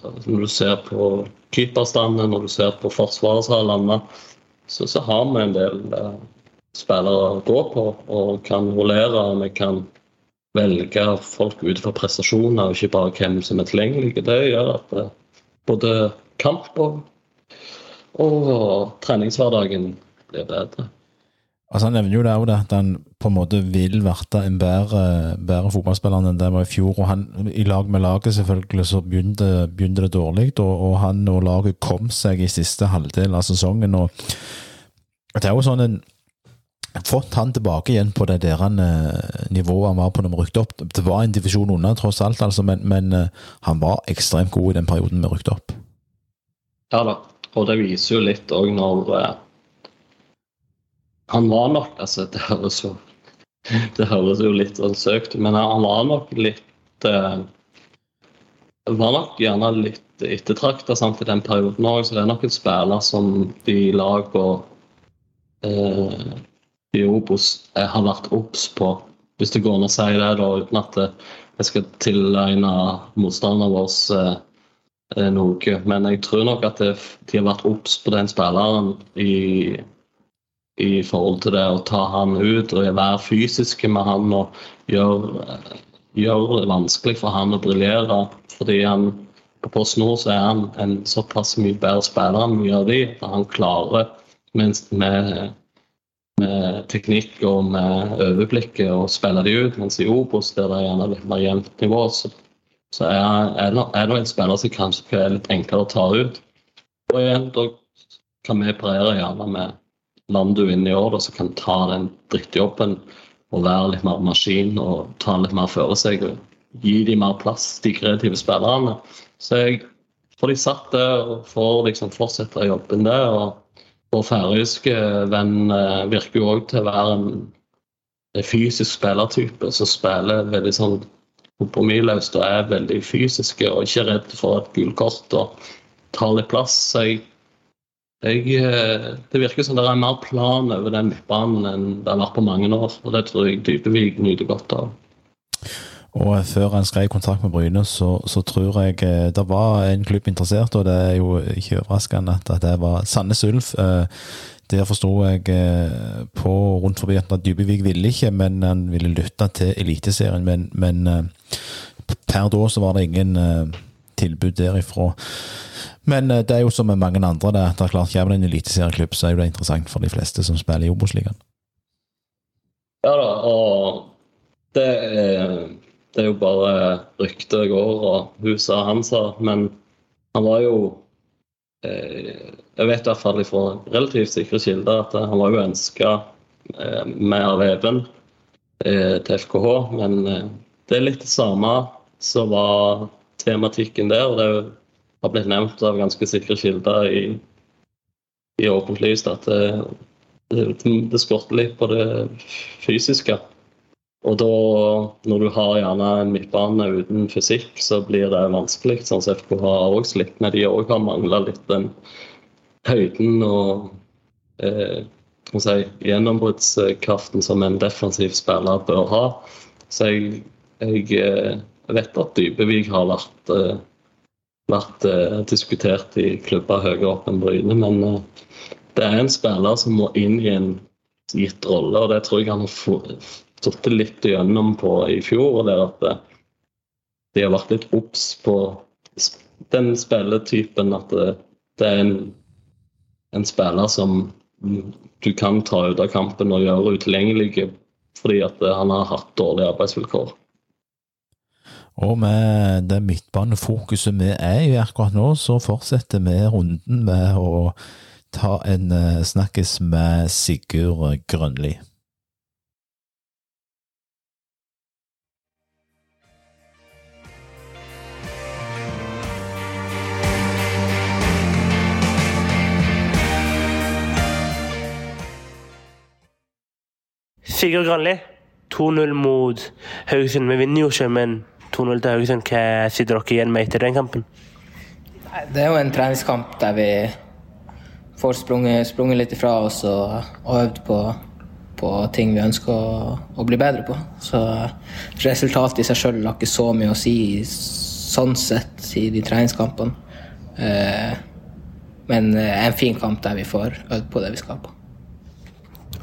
Når du ser på keeperstanden, når du ser på forsvaret som har landa, så, så, har vi en del spillere å gå på og kan rullere. Vi kan velge folk ut fra prestasjoner, og ikke bare hvem som er tilgjengelige. Det gjør at eh, både kamp og og treningshverdagen blir bedre. Altså Han nevner jo det også, at han på en måte vil bli en bedre, bedre fotballspiller enn det var i fjor. og han, I lag med laget selvfølgelig så begynte, begynte det dårlig, og, og, han og laget kom seg i siste halvdel av sesongen. og Det er jo sånn en fått han tilbake igjen på det der han, nivået han var på når vi rykket opp. Det var en divisjon unna, tross alt, altså, men, men han var ekstremt god i den perioden vi rykket opp. Ja da, og det viser jo litt òg når han var nok altså Det høres jo, det høres jo litt sånn søkt men han var nok litt eh, var nok gjerne litt ettertrakta i den perioden òg, så det er nok en spiller som de lag og eh, i Obos eh, har vært obs på. Hvis det går an å si det, da, uten at jeg skal tilegne motstanderen vår eh, eh, noe. Men jeg tror nok at det, de har vært obs på den spilleren i i forhold til det å ta han ut og være fysiske med han og gjøre, gjøre det vanskelig for han å briljere. Fordi han på PostNord så er han en såpass mye bedre spiller enn mye av de, han klarer med, med, med teknikk og med overblikket å spille de ut. Mens i Obos, der det er gjerne litt mer jevnt nivå, så, så er, det, er det en spiller som kanskje er litt enklere å ta ut. Og igjen, da kan vi parere gjerne med lander du inn i år, da, så kan ta den drittjobben og være litt mer maskin og ta litt mer føre seg. og Gi dem mer plass, de kreative spillerne. Så jeg får de satt der og får liksom fortsette jobben der. og Vår færøyske venn eh, virker jo òg til å være en fysisk spillertype som spiller veldig sånn kompromissløst og er veldig fysiske og ikke redd for et gult kort og tar litt plass. Så jeg jeg, eh, det virker som det er mer plan over den midtbanen enn det har vært på mange år. og Det tror jeg Dybevik nyter godt av. Og Før han skrev kontrakt med Bryne, så, så, tror jeg eh, det var en klubb interessert, og det er jo ikke overraskende at det var Sandnes Ulf. Eh, der forsto jeg på rundt forbi at Dybevik ville ikke, men han ville lytte til Eliteserien. Men, men per da så var det ingen tilbud derifra. Men eh, det er jo som med mange andre, det, det er klart kommer det en eliteserieklubb, så er jo det interessant for de fleste som spiller i Obos-ligaen. Ja da, og det er, det er jo bare rykter går, og huset hans, men han var jo eh, Jeg vet i hvert fall fra relativt sikre kilder at han var jo ønska eh, med av Even til FKH, men det er litt det samme som var tematikken der. og det har blitt nevnt av ganske sikre kilder i, i åpent lys at det, det, det skorter litt på det fysiske. Og da, når du har gjerne en midtbane uten fysikk, så blir det vanskelig. Sånn som FK har òg slitt med. De òg har mangla litt den høyden og eh, si, gjennombruddskraften som en defensiv spiller bør ha. Så jeg, jeg, eh, jeg vet at Dybevik har vært eh, vært eh, diskutert i klubber høyere opp enn Bryne. Men eh, det er en spiller som må inn i en gitt rolle, og det tror jeg han har sittet litt gjennom på i fjor. og det er at De har vært litt obs på den spilletypen at det er en, en, spiller som du kan ta ut av kampen og gjøre utilgjengelig fordi at han har hatt dårlige arbeidsvilkår. Og med det midtbanefokuset vi er i akkurat nå, så fortsetter vi runden med å ta en uh, snakkes med Sigurd Grønli. Sigurd Grønli, 2-0 mot Haugesund. Vi vinner jo ikke, men 2-0 til Haugesund. Hva sitter dere igjen med etter den kampen? Det er jo en treningskamp der vi får sprunget, sprunget litt ifra oss og, og øvd på, på, ting vi ønsker å, å, bli bedre på. Så resultatet i seg sjøl har ikke så mye å si sånn sett i de treningskampene. Eh, men en fin kamp der vi får øvd på det vi skal på.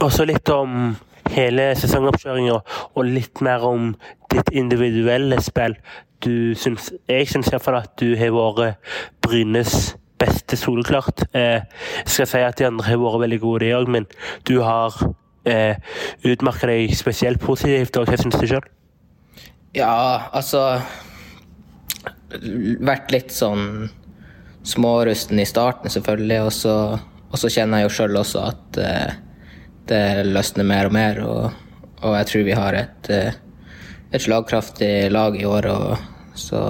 Også litt om hele sesongoppkjøringa og litt mer om ditt individuelle spill. Du syns, jeg syns iallfall at du har vært Brynes beste soleklart. Eh, skal si at de andre har vært veldig gode, de òg, men du har eh, utmerka deg spesielt positivt. og Hva syns du sjøl? Ja, altså Vært litt sånn smårusten i starten, selvfølgelig. Og så, og så kjenner jeg jo sjøl også at eh, det løsner mer og mer. Og, og jeg tror vi har et, eh, et slagkraftig lag i år. Og så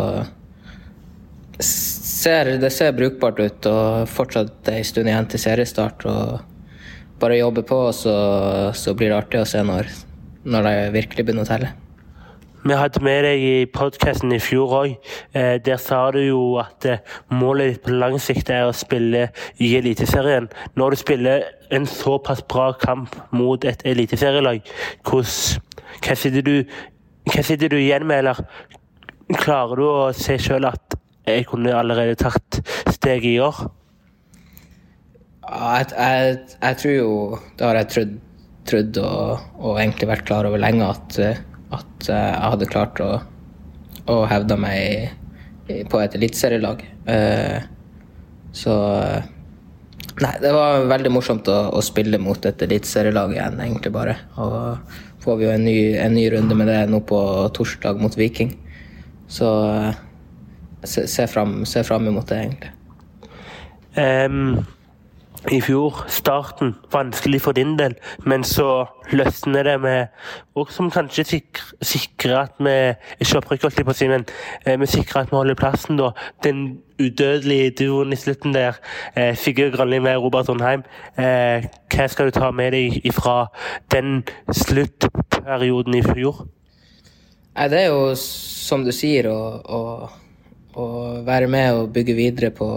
ser, det ser brukbart ut, og fortsatt ei stund igjen til seriestart. Og bare jobbe på, så, så blir det artig å se når, når det virkelig begynner å telle. Vi hadde med deg i podkasten i fjor òg. Eh, der sa du jo at eh, målet ditt på lang sikt er å spille i Eliteserien. Når du spiller en såpass bra kamp mot et eliteserielag, hva sitter du, hva sitter du igjen med, eller klarer du å se sjøl at jeg kunne allerede tatt steg i år? Jeg, jeg, jeg, tror jo Det har jeg trodd, trodd og, og, egentlig vært klar over lenge at eh, at eh, jeg hadde klart å, å hevde meg på et eliteserielag. Uh, så Nei, det var veldig morsomt å, å spille mot et eliteserielag igjen, egentlig bare. Og får vi jo en ny, en ny, runde med det nå på torsdag mot Viking. Så se, se, fram, se fram imot det, egentlig. Um i fjor, starten, vanskelig for din del, men så løsner det med Og som kanskje sikrer, at vi Ikke opprykk, holdt jeg på å si, men eh, vi sikrer at vi holder plassen, da. Den udødelige duoen i slutten der. Eh, Sigurd Granli med Robert Undheim. Eh, hva skal du ta med deg ifra den sluttperioden i fjor? Nei, det er jo som du sier, å, å, å være med og bygge videre på,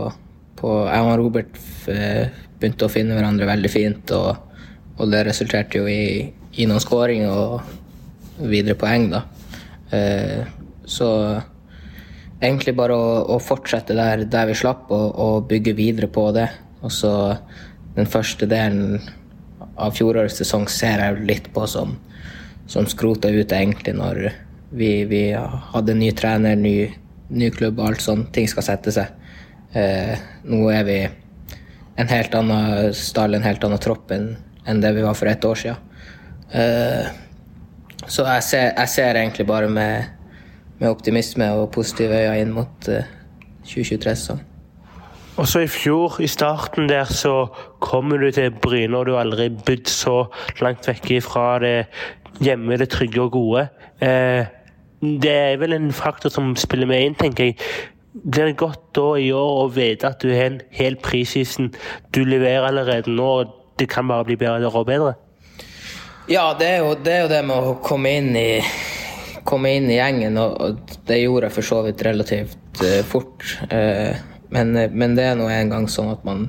på Jeg og Robert begynte å finne hverandre veldig fint. Og, og det resulterte jo i, i noen skåringer og videre poeng, da. Eh, så egentlig bare å, å fortsette der, der, vi slapp, og, og, bygge videre på det. Og så den første delen av fjorårets sesong ser jeg litt på som, som skrota ut, egentlig, når vi, vi hadde ny trener, ny, ny klubb og alt sånt. Ting skal sette seg. Eh, nå er vi en helt annen stall, en helt annen tropp enn, enn det vi var for ett år siden. Uh, så jeg ser, jeg ser, egentlig bare med, med, optimisme og positive øyne inn mot uh, eh, 2023-sesongen. Også i fjor, i starten der, så kommer du til Bryne, og du har aldri bodd så langt vekk fra det hjemme, det trygge og gode. Eh, det er vel en faktor som spiller med inn, tenker jeg blir det godt da i år å vite at du har en hel prisisen du leverer allerede nå, og det kan bare bli bedre og bedre? Ja, det er jo det, er jo det med å komme inn i, komme inn i gjengen, og, det gjorde jeg for så vidt relativt uh, fort. Uh, men, men, det er nå en gang sånn at man,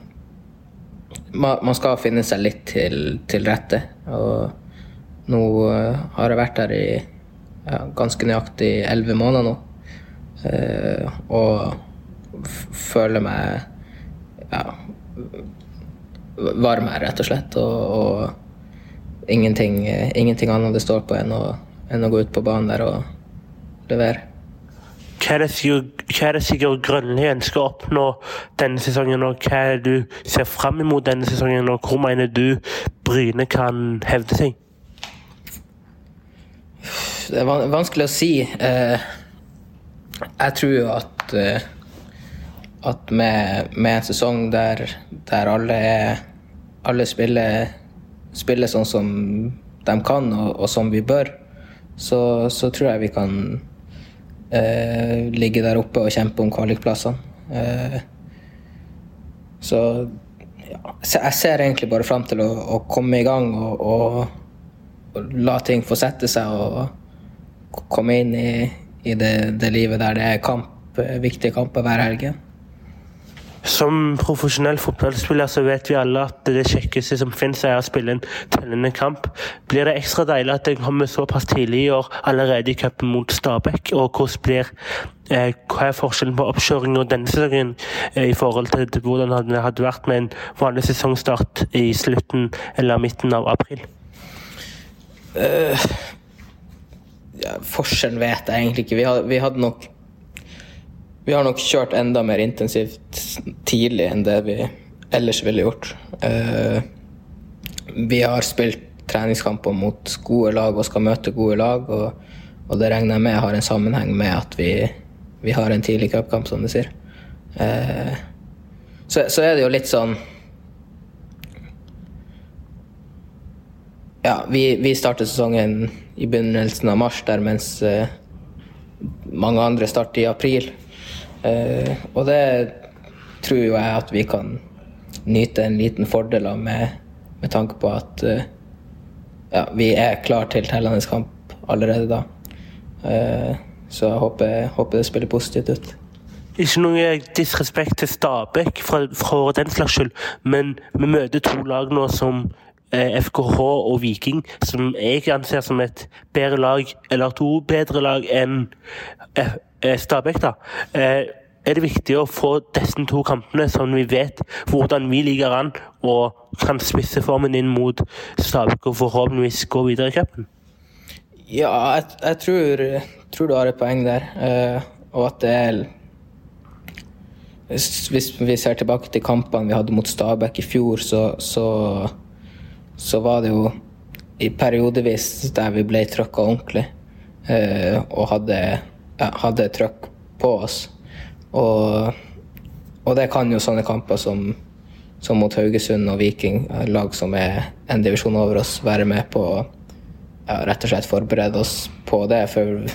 man, man skal finne seg litt til, til rette. Og nå uh, har jeg vært her i ja, ganske nøyaktig elleve måneder nå. Eh, og føler meg ja, varm her, rett og slett. Og, og ingenting, ingenting, annet det står på enn å, enn å, gå ut på banen der og levere. Hva er det Sigurd Grønli ønsker å oppnå denne sesongen, og hva er det du ser fram imot denne sesongen, og hvor mener du Bryne kan hevde seg? Det er vanskelig å si. Eh, jeg tror jo at, eh, at med, med, en sesong der, der alle, alle spiller, spiller, sånn som de kan, og, og som vi bør, så, så, tror jeg vi kan eh, ligge der oppe og kjempe om kvalikplassene. Eh, så ja, jeg ser egentlig bare fram til å, å, komme i gang og, og, og la ting få sette seg og komme inn i i det, det, livet der det er kamp, viktige kamper hver helg. Som profesjonell fotballspiller så vet vi alle at det kjekkeste som finnes, er å spille en tellende kamp. Blir det ekstra deilig at det kommer såpass tidlig i år, allerede i cupen mot Stabæk? Og blir, eh, hva er forskjellen på oppkjøringen denne sesongen eh, i forhold til hvordan det hadde vært med en vanlig sesongstart i slutten eller midten av april? Uh, Forskjellen vet jeg egentlig ikke. Vi hadde, vi hadde nok vi har nok kjørt enda mer intensivt tidlig enn det vi ellers ville gjort. Uh, vi har spilt treningskamper mot gode lag og skal møte gode lag, og, og det regner jeg med har en sammenheng med at vi, vi har en tidlig cupkamp, som du sier. Uh, så, så er det jo litt sånn Ja, vi, vi starter sesongen i begynnelsen av mars der, mens uh, mange andre starter i april. Uh, og det tror jo jeg at vi kan nyte en liten fordel av med, med tanke på at uh, ja, vi er klar til tellende kamp allerede da. Så jeg håper, håper det spiller positivt ut. Ikke noe disrespekt til Stabæk for, for den slags skyld, men vi møter to lag nå som FKH og Viking, som jeg anser som et bedre lag, eller to bedre lag enn Stabæk. da. Er det viktig å få disse to kampene, sånn vi vet hvordan vi ligger an, og kan spisse formen inn mot Stabæk og forhåpentligvis gå videre i cupen? Ja, jeg, jeg tror, tror, du har et poeng der, og at det er hvis vi ser tilbake til kampene vi hadde mot Stabæk i fjor, så, så så var det jo i periodevis der vi ble trøkka ordentlig eh, og hadde, hadde trøkk på oss. Og, og, det kan jo sånne kamper som, som, mot Haugesund og Viking, lag som er en divisjon over oss, være med på ja, rett og slett forberede oss på det, for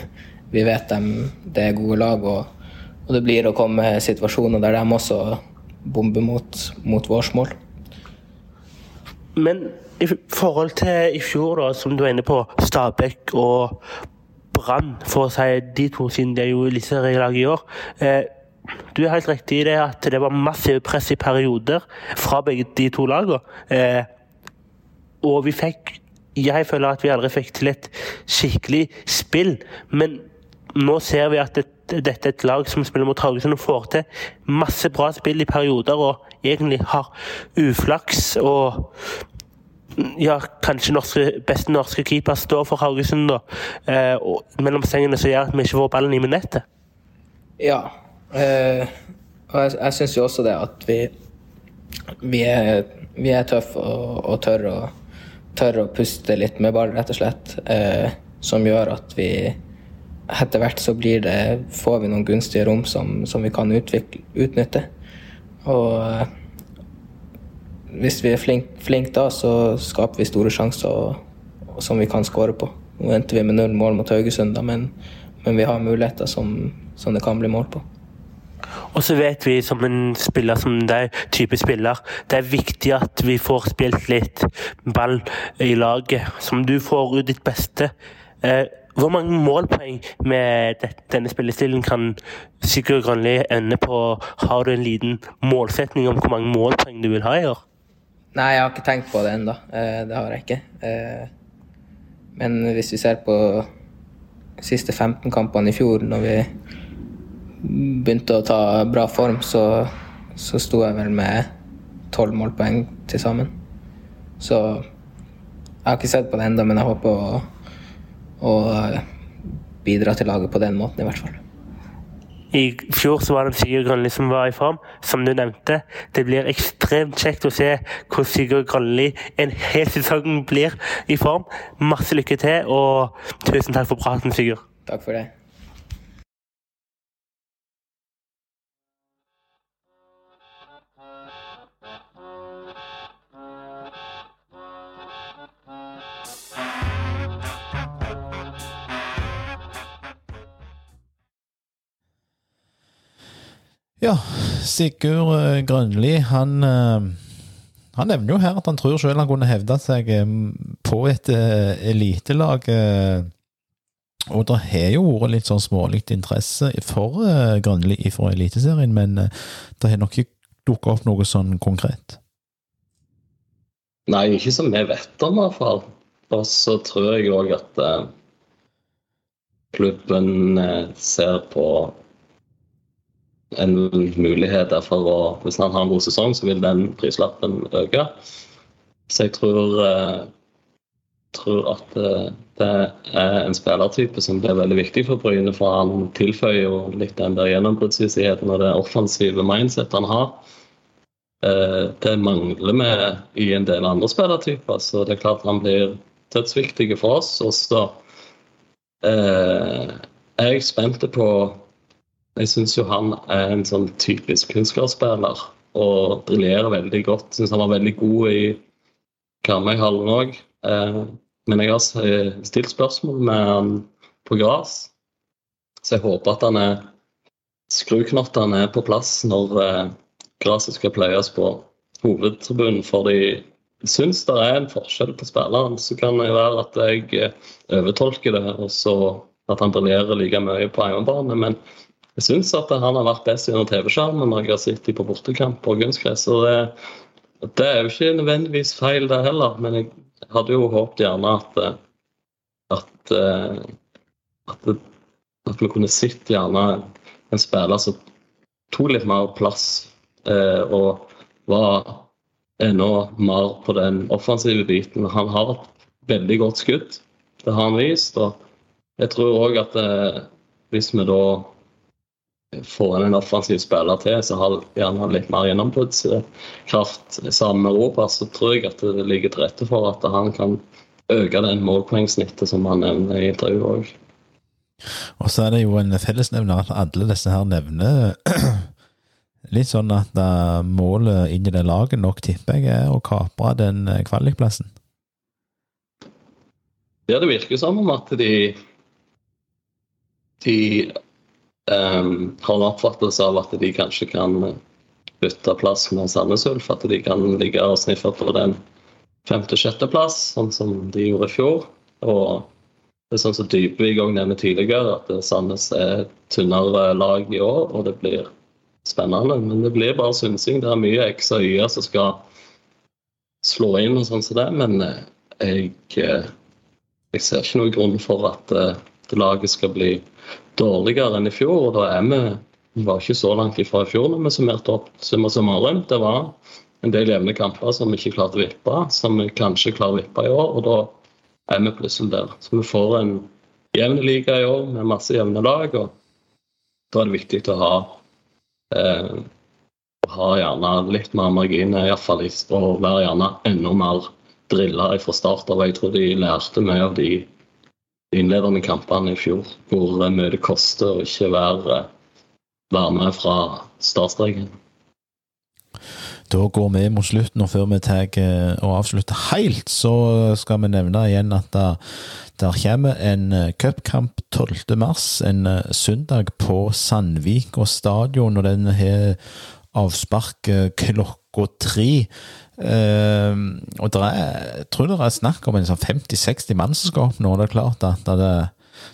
vi vet dem, det er gode lag. Og, og det blir å komme situasjoner der de også bomber mot, mot vårs mål. Men i forhold til i fjor, da, som du er inne på, Stabæk og Brann, for å si de to, siden det er jo eliteserielag i år. Eh, du er helt riktig i det at det var massive press i perioder fra begge de to lagene. Eh, og vi fikk Jeg føler at vi aldri fikk til et skikkelig spill, men nå ser vi at det, dette er et lag som spiller mot Haugesund og får til masse bra spill i perioder og egentlig har uflaks og ja, kanskje norske, beste norske keeper står for Haugesund da, eh, mellom sengene som gjør at vi ikke får ballen i minettet? Ja. Eh, og jeg, jeg syns jo også det at vi, vi er, vi er tøffe og, og tør, å, tør, å, puste litt med ball, rett og slett. Eh, som gjør at vi etter hvert så blir det, får vi noen gunstige rom som, som vi kan utvikle, utnytte. Og eh, hvis vi er flinke flink da, så skaper vi store sjanser og, og som vi kan skåre på. Nå endte vi med null mål mot Haugesund, da, men, men, vi har muligheter som, som, det kan bli mål på. Og så vet vi som en spiller som deg, type spiller, det er viktig at vi får spilt litt ball i laget. Som du får ut ditt beste. Eh, hvor mange målpoeng med denne spillestilen kan Sigurd Grønli ende på? Har du en liten målsetning om hvor mange målpoeng du vil ha i år? Nei, jeg har ikke tenkt på det ennå. Eh, det har jeg ikke. Eh, men hvis vi ser på de siste 15 kampene i fjor, når vi begynte å ta bra form, så, så sto jeg vel med 12 målpoeng til sammen. Så jeg har ikke sett på det ennå, men jeg håper å, å bidra til laget på den måten, i hvert fall. I fjor så var det Sigurd Grønli som var i form, som du nevnte. Det blir ekstremt kjekt å se hvordan Sigurd Grønli en hel sesong blir i form. Masse lykke til, og tusen takk for praten, Sigurd. Takk for det. Sigurd eh, Grønli, han, eh, han nevner jo her at han tror selv han kunne hevde seg eh, på et elitelag. Og det har jo vært litt sånn smålig interesse for Grønli fra Eliteserien, men det har nok ikke dukka opp noe sånn konkret? Nei, ikke som vi vet om, i hvert fall. Og så tror jeg òg at klubben ser på en mulighet for å Hvis han har en god sesong, så vil den prislappen øke. Så jeg tror, eh, tror at eh, det er en spillertype som blir veldig viktig for Bryne. For han tilføyer jo litt den der gjennombruddshissigheten og det offensive mindset han har. Eh, det mangler vi i en del andre spillertyper, så det er klart han blir dødsviktig for oss. Og så er jeg spent på Jeg syns jo han er en sånn typisk kunstgressspiller og briljerer veldig godt. Syns han var veldig god i Karmøyhallen òg. Eh, men jeg har stilt spørsmål med han på gress, så jeg håper at han er skruknottene er på plass når eh, gresset skal pløyes på hovedtribunen. For de syns det er en forskjell på spilleren. Så kan det være at jeg eh, overtolker det, og så at han briljerer like mye på hjemmebane. Men jeg syns at han har vært best gjennom TV-skjermen når jeg har sett dem på bortekamp på kunstgress. Og det, det, er jo ikke nødvendigvis feil, det heller. Men jeg hadde jo håpet gjerne at, at, at, at vi kunne sett gjerne en spiller som tok litt mer plass eh, og var enda mer på den offensive biten. Han har et veldig godt skudd, det har han vist. og jeg tror òg at eh, hvis vi da får inn en offensiv spiller til, så har gjerne litt mer gjennombruddskraft sammen med Robert, så tror jeg at det ligger til rette for at han kan øke den målpoengsnittet som han nevner i intervjuet òg. Og så er det jo en fellesnevner at alle disse her nevner *clears throat* litt sånn at målet inn i det laget nok tipper jeg er å kapre den kvalikplassen. Ja, det virker som om at de de um, har en oppfattelse av at de kanskje kan bytte plass med Sandnes Ulf. At de kan ligge og sniffe på den femte-sjetteplass, sånn som de gjorde i fjor. Og det er sånn som Dybvik òg nevnte tidligere, at Sandnes er et tynnere lag i år, og det blir spennende. Men det blir bare synsing. Det er mye X og Y som skal slå inn og sånn som det. Men eh, jeg, eh, jeg ser ikke noen grunn for at eh, laget skal bli dårligere enn i fjor. og da er vi, vi var ikke så langt ifra i fjor når vi summerte opp summa summarum. Det var en del jevne kamper som vi ikke klarte å vippe, som vi kanskje klarer å vippe i år. og da er vi plutselig der. Så vi får en jevn liga i år med masse jevne lag. og Da er det viktig å ha, eh, ha gjerne litt mer marginer, iallfall, og være gjerne enda mer drilla fra start av. Jeg tror de lærte mye av de innledende kampene i fjor, hvor mye det koster å ikke være, være med fra startstreken. Da går vi mot slutten, og før vi tar eh, og avslutter helt, så skal vi nevne igjen at det, kommer en eh, cupkamp 12.3, en eh, søndag på Sandvik og stadion, og den har avspark klokka tre. Uh, og er, jeg tror det er snakk om en sånn 50-60 mann som skal opp nå. Det er klart at det,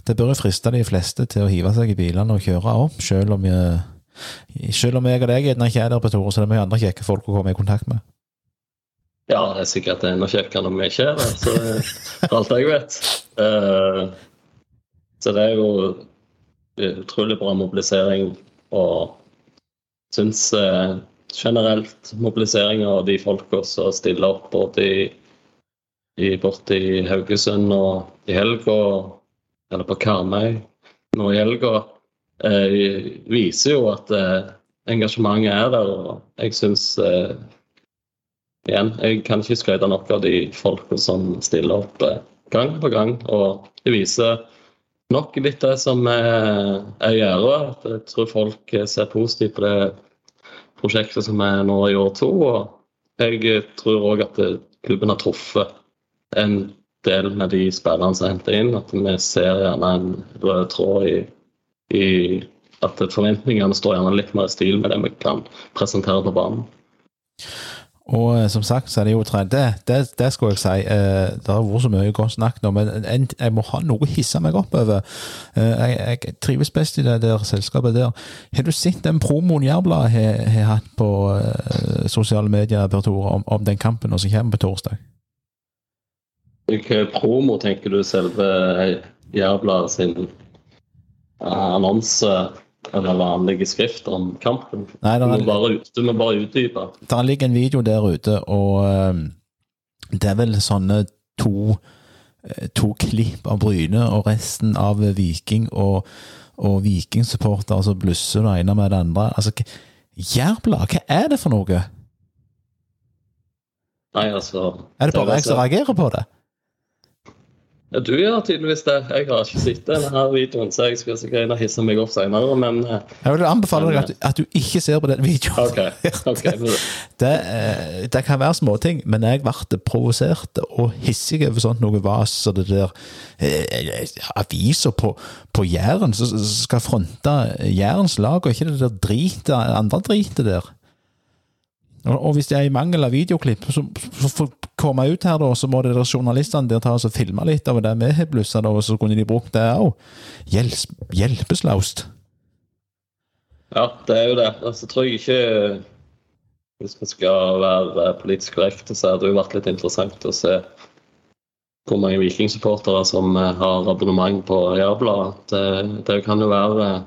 det bør friste de fleste til å hive seg i bilene og kjøre opp, selv om, jeg, selv om jeg og deg ikke er der på Tore, så det er mye andre kjekke folk å komme i kontakt med. Ja, det er sikkert enda kjekkere når vi ikke er der, for alt jeg vet. Uh, så det er jo utrolig bra mobilisering, og syns uh, generelt mobilisering av de folka som stiller opp både i, i, i Haugesund og i helga, eller på Karmøy nå i helga, eh, viser jo at eh, engasjementet er der. og Jeg syns eh, Igjen, jeg kan ikke skryte nok av de folka som stiller opp eh, gang på gang. Og det viser nok litt det som er, er gjør. At jeg tror folk ser positivt på det prosjektet som er nå i år to. Og jeg tror òg at klubben har truffet en del med de spillerne som er hentet inn. At vi ser gjerne en rød tråd i, i at forventningene står gjerne litt mer i stil med det vi kan presentere på banen. Og eh, som sagt, så er det jo trend. Det, det, det skulle jeg si. Eh, det har vært så mye godt snakk nå, men en, jeg må ha noe å hisse meg opp over. Eh, jeg, jeg, trives best i det der selskapet der. Har du sett den promoen Jærbladet har, hatt på sosiale medier Per Tore, om, om, den kampen som kommer på torsdag? Hvilken promo tenker du selve Jærbladet sin annonse eller vanlige skrift om kampen. Nei, du, må bare, du må bare utdype. Det ligger en video der ute, og uh, det er vel sånne to to klipp av Bryne og resten av Viking og, og Viking-supportere som blusser det ene med det andre. Altså, Jærbladet, hva er det for noe? Nei, altså Er det bare jeg som reagerer på det? Ja, du gjør tydeligvis det. Jeg har ikke sett denne videoen, så jeg skal sikkert inn og hisse meg opp senere, men eh, Jeg vil anbefale deg at du, at du ikke ser på den videoen. OK. ok. *laughs* men- Det, eh, det kan være småting, men jeg ble provosert og hissig over sånt noe vas som det der eh, aviser på, på Jæren som skal fronte Jærens lag, og ikke det der dritet, andre dritet der. Og, og hvis det er i mangel av videoklipp, så, så for å komme ut her, da, så må det journalistene der ta oss og filme litt av det vi har blussa, og så kunne de brukt det òg. Hjelpeslaust. Ja, det er jo det. Altså, tror jeg ikke Hvis vi skal være politisk korrekte, så hadde det jo vært litt interessant å se hvor mange vikingsupportere som eh, har abonnement på Jærbladet. Det, det kan jo være eh,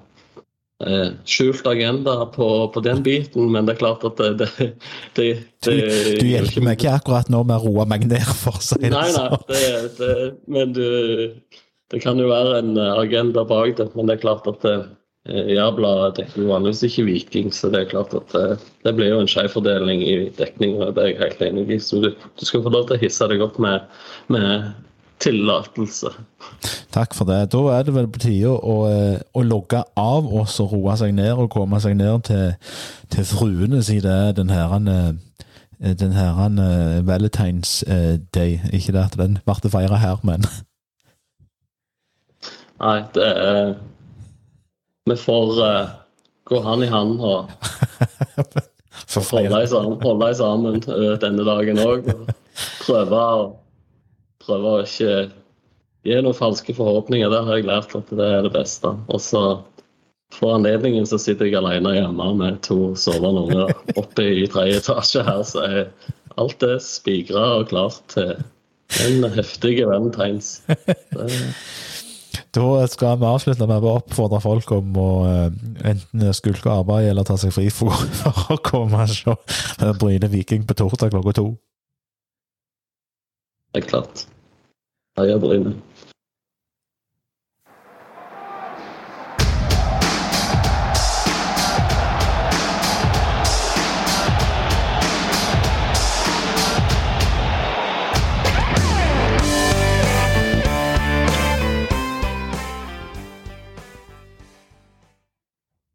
skjult agenda på, på den biten, men det er klart at det, det, det, Du, du hjelper meg ikke akkurat nå med å roe meg ned, for å si det Nei, nei, sånn. det, men du, det kan jo være en eh, agenda bak det. Men det er klart at eh, Jærbladet dekker jo vanligvis ikke Viking, så det er klart at eh, det blir jo en skjevfordeling i dekning. og Det er jeg helt enig i. Så du, du skal få lov til å hisse deg opp med, med tillatelse. Takk for det. Da er det vel på tide å, eh, å logge av og så roe seg ned og komme seg ned til, til fruene, siden det er den herren eh, den herren eh, Valentine's Day. Ikke det at den ble feira her, men *laughs* Nei, det er Vi får uh, gå hand i hand og *laughs* holde sammen, holde sammen denne dagen òg. Prøve å prøve å ikke gi noen falske forhåpninger. Der har jeg lært at det er det beste. Og så for anledningen så sitter jeg alene hjemme med to sovende unger oppe i tredje etasje her, så er alt er spigra og klart til en heftig valentines. Da skal vi avslutte med å oppfordre folk om å eh, enten skulke arbeid eller ta seg fri for, *laughs* for å komme og se Bryne Viking på torsdag klokka to. Det er klart. Heia Bryne.